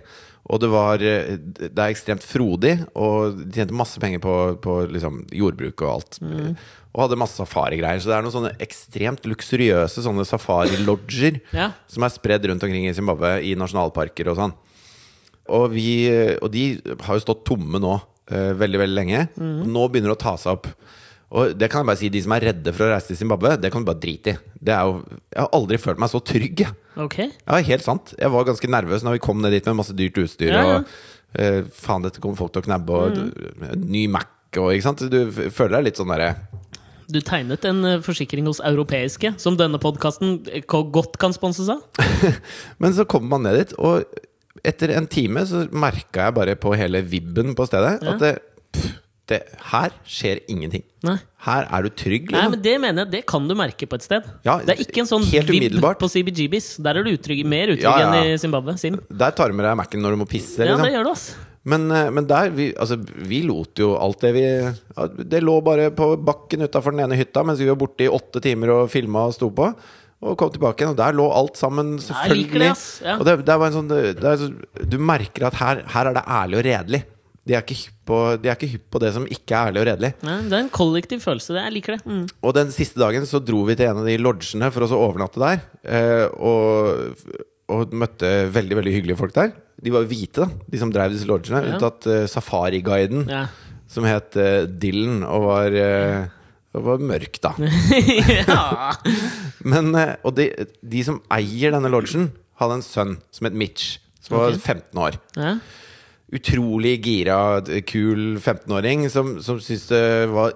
Og det var eh, Det er ekstremt frodig, og de tjente masse penger på, på liksom jordbruk og alt. Mm. Og hadde masse safarigreier. Så det er noen sånne ekstremt luksuriøse sånne safari-lodger Ja. som er spredd rundt omkring i Zimbabwe, i nasjonalparker og sånn. Og, vi, og de har jo stått tomme nå eh, veldig, veldig lenge. Mm. Nå begynner det å ta seg opp. Og det kan jeg bare si, de som er redde for å reise til Zimbabwe, det kan du bare drite i. Det er jo, jeg har aldri følt meg så trygg. Okay. Ok. Ja, helt sant. Jeg var ganske nervøs når vi kom ned dit med masse dyrt utstyr. Ja, ja. Og eh, faen, dette kommer folk til å knabbe. Og mm. ny Mac og ikke sant. Du føler deg litt sånn derre Du tegnet en eh, forsikring hos Europeiske, som denne podkasten godt kan sponses av. Men så kommer man ned dit, og etter en time så merka jeg bare på hele vibben på stedet Ja. at det, det, her skjer ingenting. Nei. Her er du trygg, Nei, liksom. men Det mener jeg, det kan du merke på et sted. Ja, det er ikke en sånn vibb på CBGBs. Der er du utrygg, mer utrygg Ja, ja, ja. enn i Zimbabwe. Sim. Der tar du med deg Mac-en når du må pisse. Ja, Liksom. det gjør du, ass. Men, eh, men der, vi, altså, vi lot jo alt det vi Det lå bare på bakken utafor den ene hytta mens vi var borte i åtte timer og filma og sto på. Og kom tilbake igjen, og der lå alt sammen, selvfølgelig. det. Ja. Og det, det var en sånn det Du merker at her, her er det ærlig og redelig. De er, på, de er ikke hypp på det som ikke er ærlig og redelig. Nei, det er en kollektiv følelse. Det, jeg liker det. Mm. Og den siste dagen så dro vi til en av de lodgene for å overnatte der. Eh, og, og møtte veldig veldig hyggelige folk der. De var hvite, da, de som drev disse lodgene. Ja. Unntatt uh, safariguiden, Ja. som het uh, Dylan, og var, uh, var mørk, da. ja. Men, og de, de som eier denne lodgen, hadde en sønn som het Mitch, som var 15 år. ja. Utrolig gira, kul 15-åring som, som syntes det var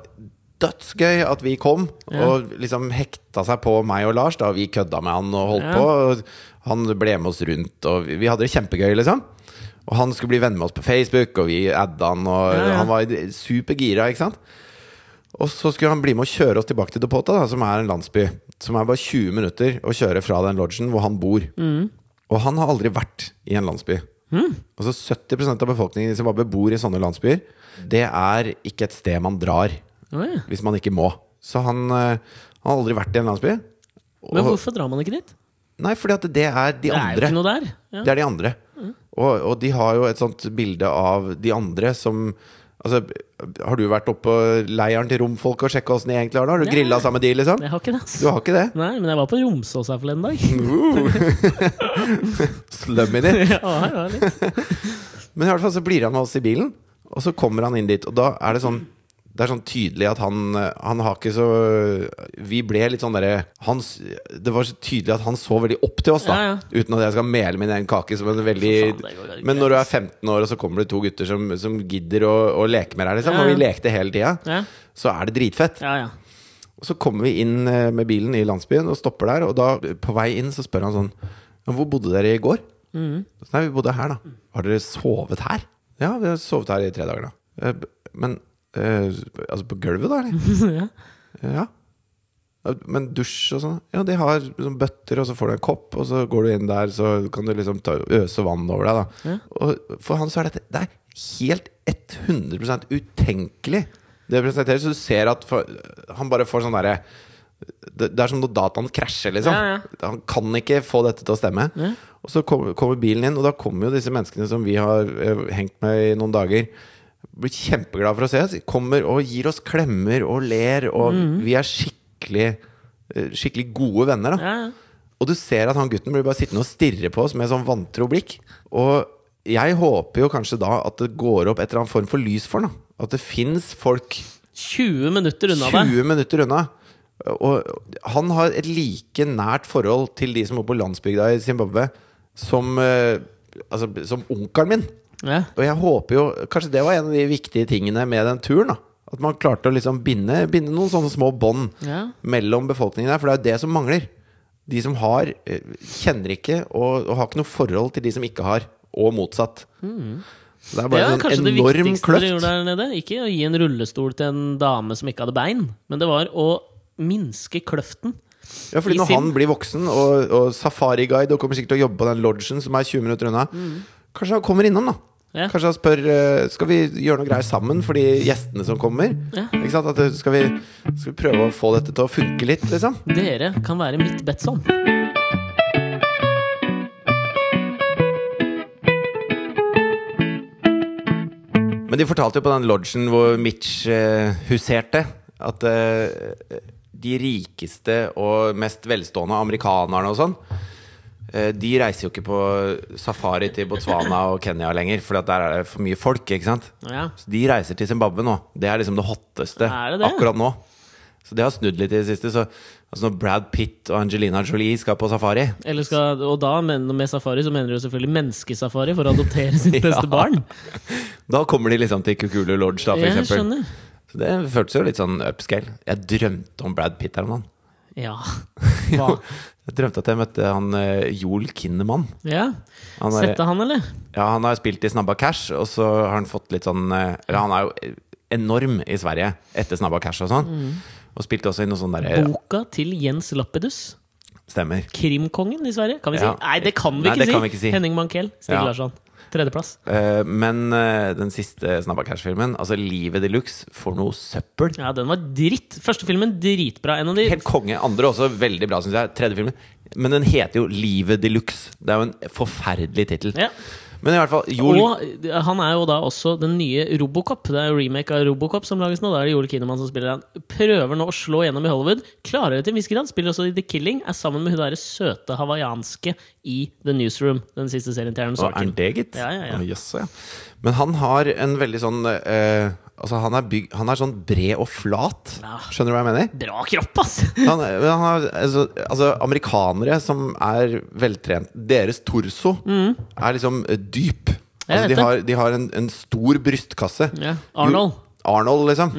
dødsgøy at vi kom, Ja. og liksom hekta seg på meg og Lars da vi kødda med han og holdt Ja. på. Og han ble med oss rundt, og vi vi hadde det kjempegøy, liksom. Og han skulle bli venn med oss på Facebook, og vi adda han, og Ja, han var supergira, ikke sant. Og så skulle han bli med og kjøre oss tilbake til Depota, da, som er en landsby. Som er bare 20 minutter å kjøre fra den lodgen hvor han bor. Mm. Og han har aldri vært i en landsby. Altså 70% av befolkningen i Zimbabwe bor i sånne landsbyer. Det er ikke et sted man drar Oi. hvis man ikke må. Så han, eh, han har aldri vært i en landsby. Men hvorfor drar man ikke dit? Nei, fordi at det er de Det er jo ikke noe der. Ja. Det er de andre. Og, og de har jo et sånt bilde av de andre som Altså, har du vært oppe på leiren til romfolk og sjekka åssen de egentlig har det? Har du grilla sammen med de, liksom? Jeg har ikke det. ass. Du har ikke det? Nei, men jeg var på Romsås her forleden dag. Slummy ditt. ja, jeg var litt. Men i hvert fall så blir han med oss i bilen, og så kommer han inn dit, og da er det sånn det er sånn tydelig at han Han har ikke så Vi ble litt sånn derre Det var så tydelig at han så veldig opp til oss, da. Ja, ja. Uten at jeg skal mele min egen kake som en veldig faen. Men når du er 15 år, og så kommer det to gutter som, som gidder å, å leke med deg, liksom, Ja, og vi lekte hele tida, så er det dritfett. ja. ja. Og så kommer vi inn eh, med bilen i landsbyen og stopper der, og da, på vei inn, så spør han sånn Hvor bodde dere i går? Mm. Nei, vi bodde her, da. Har dere sovet her? Ja, vi har sovet her i tre dager, da. «Eh, Men eh, altså på gulvet, da, eller? ja. Ja. Ja, Men dusj og sånn Ja, de har liksom bøtter, og så får du en kopp, og så går du inn der, så kan du liksom ta, øse vann over deg, da. Ja. Og for han så er dette Det er helt 100% utenkelig, det presenteres. Så du ser at for, han bare får sånn derre det, det er som når dataen krasjer, liksom. Ja, Han kan ikke få dette til å stemme. Ja. Og så kommer, kommer bilen inn, og da kommer jo disse menneskene som vi har eh, hengt med i noen dager, blir kjempeglade for å se oss. Kommer og gir oss klemmer og ler, og vi er skikkelig eh, Skikkelig gode venner, da. Ja. Og du ser at han gutten blir bare sittende og stirre på oss med sånn vantro blikk. Og jeg håper jo kanskje da at det går opp et eller annet form for lys for ham. At det fins folk 20 minutter unna deg. minutter unna. Og han har et like nært forhold til de som bor på landsbygda i Zimbabwe, som, eh, altså, som onkelen min. Ja. Og jeg håper jo Kanskje det var en av de viktige tingene med den turen. da At man klarte å liksom binde, binde noen sånne små bånd Ja. mellom befolkningen der. For det er jo det som mangler. De som har, eh, kjenner ikke og, og har ikke noe forhold til de som ikke har, og motsatt. Så det er Det bare var en det enorm viktigste dere gjorde der nede. Ikke å gi en rullestol til en dame som ikke hadde bein, men det var å minske kløften. Ja, fordi når sin... han blir voksen og, og safariguide og kommer sikkert til å jobbe på den lodgen som er 20 minutter unna, kanskje han kommer innom, da. Ja. Kanskje han spør eh, Skal vi gjøre noe greier sammen for de gjestene som kommer. Ja. Ikke sant? At, skal, vi, skal vi prøve å få dette til å funke litt, liksom? Dere kan være mitt Betson. Men de fortalte jo på den lodgen hvor Mitch eh, huserte, at eh, de rikeste og mest velstående amerikanerne og sånn eh, de reiser jo ikke på safari til Botswana og Kenya lenger, for der er det for mye folk. ikke sant? Ja. Så de reiser til Zimbabwe nå. Det er liksom det hotteste det det? akkurat nå. Så det har snudd litt i det siste. Så altså når Brad Pitt og Angelina Jolie skal på safari Eller skal, og da men, med safari så mener du selvfølgelig menneskesafari for å adoptere sitt Ja. beste barn. Da kommer de liksom til Kukulu Lodge, da, for Jeg eksempel. skjønner. Så det føltes jo litt sånn upscale. Jeg drømte om Brad Pitt her om dagen. Ja. Hva? Jeg drømte at jeg møtte han eh, Joel Kinnemann. ja. Han, er, Sette han, eller? ja, han har spilt i Snabba Cash, og så har han fått litt sånn eh, Eller han er jo enorm i Sverige etter Snabba Cash og sånn. Og spilte også i noe sånn derre Boka til Jens Lappedus. Stemmer. Krimkongen i Sverige? Kan vi si? Ja. Nei, det kan vi, Nei, ikke, det si. kan vi ikke si. Henning Mankell. Stig Ja. Larsson. Tredjeplass. Uh, men uh, den siste Snabba Cash-filmen, altså Livet de Luxe, for noe søppel. Ja, den var dritt. Første filmen dritbra. En av de Helt konge. Andre også veldig bra, syns jeg. Tredje filmen. Men den heter jo Livet de Luxe. Det er jo en forferdelig tittel. ja. Men i hvert fall Joel Og eh, han er jo da også den nye Robocop. Det er jo remake av Robocop som lages nå. Da er det Joel Kinnaman som spiller han. Prøver nå å slå gjennom i Hollywood. Klarer det til en viss grad. Spiller også i The Killing. Er sammen med hun derre søte hawaiianske i The Newsroom. Den siste serien til Aaron Å, er han det, gitt? Ja, ja, ja. Oh, yes, ja. Men han har en veldig sånn eh, Altså, han er, bygg, han er sånn bred og flat. Skjønner du hva jeg mener? Bra kropp, ass! Han, han har, altså, altså, amerikanere som er veltrent Deres torso er liksom eh, dyp. Mm. Altså, de, har, de har en, en stor brystkasse. Ja, Arnold. Mm. Jo, Arnold, liksom.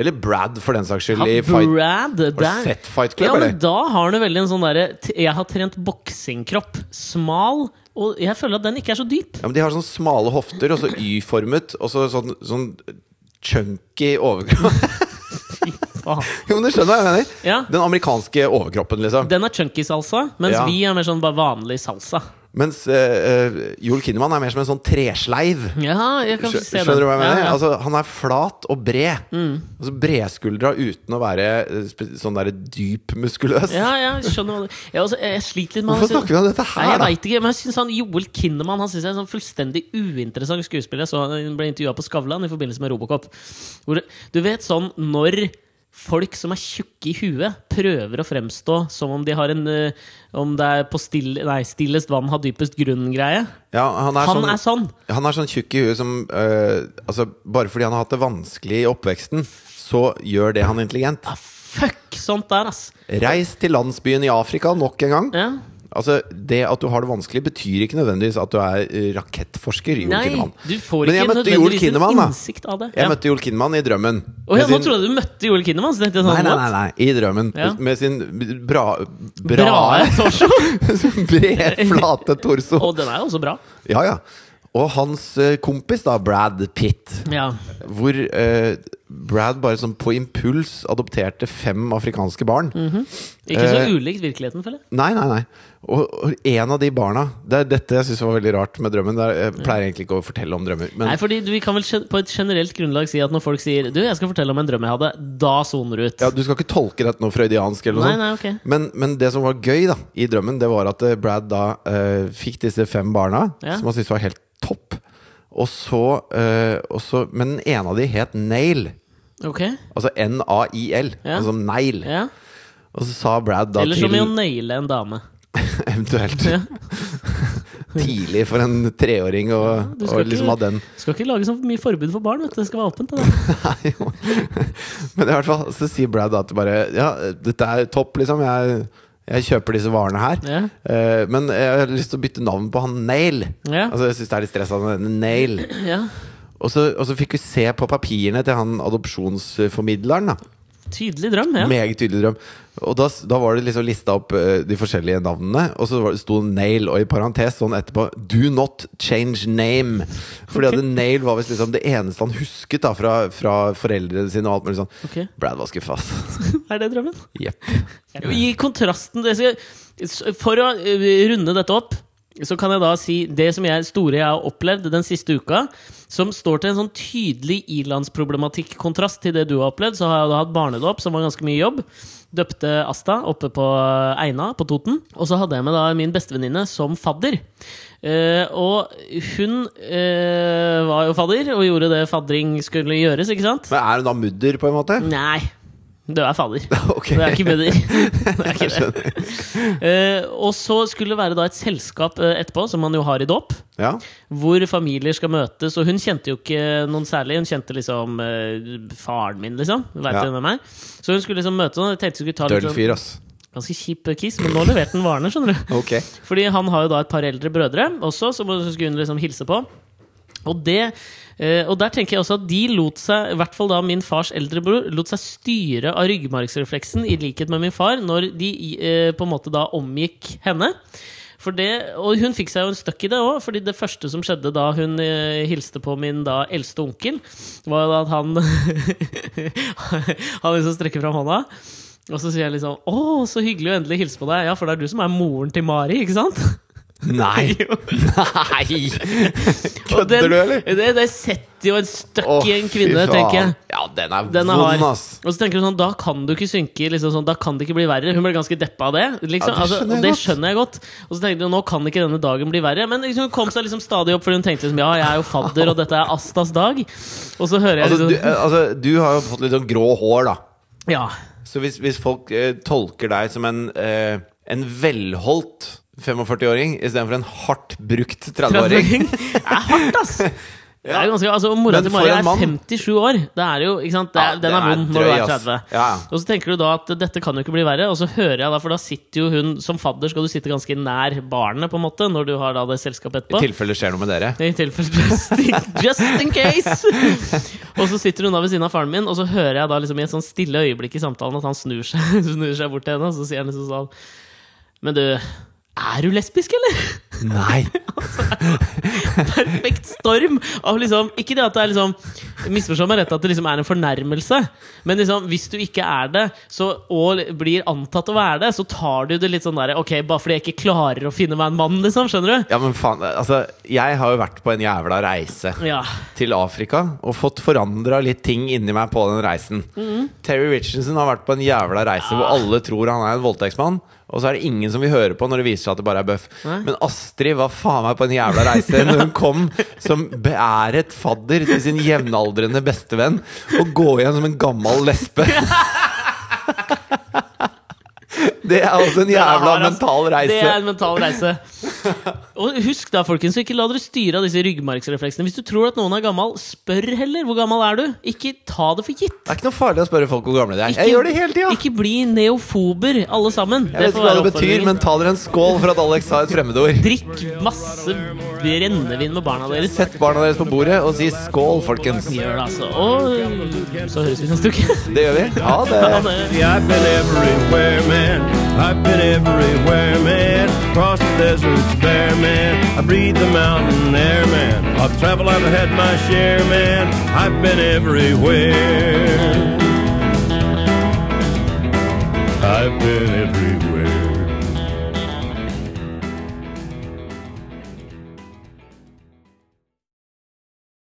Eller Brad, for den saks skyld. i Ja, fight, Brad, har du sett Fight Club, Ja, men eller? da har du veldig en sånn derre Jeg har trent boksingkropp. Smal. Og jeg føler at den ikke er så dyp. Ja, men De har sånn smale hofter, og så Y-formet, og så sånn, sånn chunky overkropp. Fy jo, men du skjønner hva jeg mener? Ja. Den amerikanske overkroppen, liksom. Den er chunky salsa, mens Ja. vi er mer sånn bare vanlig salsa. Mens eh, Joel Kinnaman er mer som en sånn tresleiv. Ja, jeg kan Skjø- se Skjønner du hva jeg mener? Ja, ja. Altså, han er flat og bred. Altså Bredskuldra uten å være eh, sånn der dyp muskuløs. ja, ja, jeg skjønner hva jeg, også, jeg sliter litt med Hvorfor snakker vi om dette Nei, her, jeg da? vet ikke, men jeg synes han Joel Kinnaman Han synes jeg er en sånn fullstendig uinteressant skuespiller. Så han ble intervjua på Skavlan i forbindelse med Robocop. Hvor, du vet sånn når folk som er tjukke i huet, prøver å fremstå som om de har en uh, Om det er på still, nei, stillest vann har dypest grunn-greie. Ja, han er Han sånn, er sånn. han er sånn tjukk i huet som uh, Altså, bare fordi han har hatt det vanskelig i oppveksten, så gjør det han intelligent. Ah, fuck sånt der, ass. Reis til landsbyen i Afrika nok en gang. Ja. Altså, Det at du har det vanskelig, betyr ikke nødvendigvis at du er eh, rakettforsker. Joel Nei, Kinnaman. du får ikke nødvendigvis en innsikt av det. Jeg Ja. møtte Joel Kinnaman i drømmen. Å ja, Med nå sin- trodde jeg du møtte Joel Kinnaman. Så tenkte jeg sånn, Nei, nei, nei, nei, i drømmen. Ja. Med sin bra, Bra Brae torso. Bred, flate torso. Og den er jo også bra. Ja, ja. Og hans eh, kompis, da, Brad Pitt, Ja. hvor eh, Brad bare sånn på impuls adopterte fem afrikanske barn. Ikke så Eh, ulikt virkeligheten, føler jeg. Nei, nei, nei. Og, en av de barna Det er dette jeg syns var veldig rart med drømmen. Jeg pleier egentlig ikke å fortelle om drømmer. Men Nei, fordi Vi kan vel på et generelt grunnlag si at når folk sier Du, jeg skal fortelle om en drøm jeg hadde, da soner du ut. ja, du skal ikke tolke dette noe freudiansk eller noe nei, nei, ok. Men, men det som var gøy da i drømmen, det var at eh, Brad da uh, fikk disse fem barna, Ja. som han syntes var helt topp. Og så, uh, og så Men den ene av de het Nail. Ok, Altså N-A-I-L. Ja. Altså negl. ja. Og så sa Brad da til Eller som i å naile en dame. Eventuelt Ja. tidlig for en treåring å du ikke- liksom ha den Skal ikke lage så mye forbud for barn, vet du. Det skal være åpent. Det. Nei, jo. Men i hvert fall så sier Brad at bare Ja, dette er topp, liksom. Jeg, jeg kjøper disse varene her. Ja. Eh, men jeg har lyst til å bytte navn på han Nail. Ja. Altså Jeg syns det er litt stressende. Nail. ja. Og så, og så fikk vi se på papirene til han adopsjonsformidleren. da Tydelig drøm. ja Meget tydelig drøm. Og da, da var det liksom lista opp eh, de forskjellige navnene, og så var det sto Nail, og i parentes sånn etterpå Do not change name. Fordi at Nail var visst liksom det eneste han husket da fra, fra foreldrene sine. Og alt mulig sånn okay. Brad var skuffa. Er det drømmen? Jepp. I kontrasten For å øh, runde dette opp så kan jeg da si det som jeg, store jeg har opplevd den siste uka, som står til en sånn tydelig ilandsproblematikk-kontrast til det du har opplevd. Så har jeg da hatt barnedåp, som var ganske mye jobb. Døpte Asta oppe på Eina, på Toten. Og så hadde jeg med da min bestevenninne som fadder. Uh, og hun uh, var jo fadder, og gjorde det fadring skulle gjøres, ikke sant? Men er hun da mudder, på en måte? Nei. Du er fader. Okay. Det er ikke bedre. Det er ikke det. Uh, og så skulle det være da et selskap eh, etterpå, som man jo har i dåp, Ja. hvor familier skal møtes. Og hun kjente jo ikke noen særlig. Hun kjente liksom uh, faren min, liksom. Vet Ja. hvem er? Så hun skulle liksom møte noen. Jeg tenkte hun skulle ta litt Døll sånn, fyr, ass. ganske kjip kiss, men nå leverte han varene, skjønner du. okay. Fordi han har jo da et par eldre brødre også, som hun skulle liksom hilse på. Og, det, eh, og der tenker jeg også at de lot seg, i hvert fall da min fars eldre bror, lot seg styre av ryggmargsrefleksen, i likhet med min far, når de eh, på en måte da omgikk henne. Det, og hun fikk seg jo en støkk i det òg, fordi det første som skjedde da hun eh, hilste på min da eldste onkel, var at han Han liksom strekker fram hånda. Og så sier jeg liksom 'Å, så hyggelig å endelig hilse på deg'. Ja, for det er du som er moren til Mari, ikke sant? Nei! Nei! Kødder du, eller? Det, det setter jo en støkk i en kvinne, tenker jeg. Ja, den er Den er vond, ass. Og så tenker du sånn, Da kan du ikke synke liksom sånn, Da kan det ikke bli verre. Hun ble ganske deppa av det. Liksom. Ja, det altså, skjønner jeg det skjønner jeg godt. Og så tenkte du nå kan ikke denne dagen bli verre. Men liksom, hun kom seg liksom stadig opp, for hun tenkte liksom ja, jeg er jo fadder, og dette er Astas dag. Og så hører jeg Altså, liksom du, altså, du har jo fått litt sånn grå hår, da. Ja. Så hvis, hvis folk eh, tolker deg som en, eh, en velholdt 45-åring istedenfor en hardt brukt 30-åring 30-åring. Det er hardt, ass! Det er ganske, altså, Mora til Mari er 57 år. Det er jo, ikke sant? Er, Ja, den er vond når du er 30. Ja. Og så tenker du da at dette kan jo ikke bli verre, og så hører jeg da, for da sitter jo hun som fadder skal du sitte ganske nær barnet, på en måte, når du har da det selskapet I etterpå. tilfelle det skjer noe med dere. I tilfelle just in, just in case! og så sitter hun da ved siden av faren min, og så hører jeg da liksom i et sånn stille øyeblikk i samtalen at han snur seg, snur seg bort til henne, og så sier han liksom sånn Men du, er du lesbisk, eller? Nei! perfekt storm av liksom Ikke det at det er liksom Misforstå meg rett at det liksom er en fornærmelse, men liksom hvis du ikke er det, så, og blir antatt å være det, så tar du det litt sånn derre Ok, bare fordi jeg ikke klarer å finne meg en mann, liksom. Skjønner du? Ja, men faen, altså Jeg har jo vært på en jævla reise Ja. til Afrika og fått forandra litt ting inni meg på den reisen. Mhm. Terry Richardson har vært på en jævla reise hvor alle tror han er en voldtektsmann. Og så er det ingen som vil høre på når det viser seg at det bare er bøff. Men Men Astrid var faen meg på en jævla reise når hun kom som beæret fadder til sin jevnaldrende bestevenn og gå igjen som en gammel lesbe. Det er også en jævla har, mental reise. Det er en mental reise. Og husk da, folkens, ikke la dere styre av disse ryggmargsrefleksene. Hvis du tror at noen er gammel, spør heller. Hvor gammel er du? Ikke ta det for gitt. Det er ikke noe farlig å spørre folk hvor gamle de er. Ikke- Jeg gjør det hele tida! Ikke bli neofober, alle sammen. Jeg vet ikke hva det betyr, men ta dere en skål for at Alex sa et fremmedord. Drikk masse brennevin med barna deres. Sett barna deres på bordet og si skål, folkens. Gjør det, altså. Og så høres vi neste uke. Det gjør vi. Ha det. Ha det. I've been everywhere, man. Across the deserts bare, man. I breathe the mountain air, man. man. I've traveled, I've had my share, man. I've been everywhere. I've been everywhere.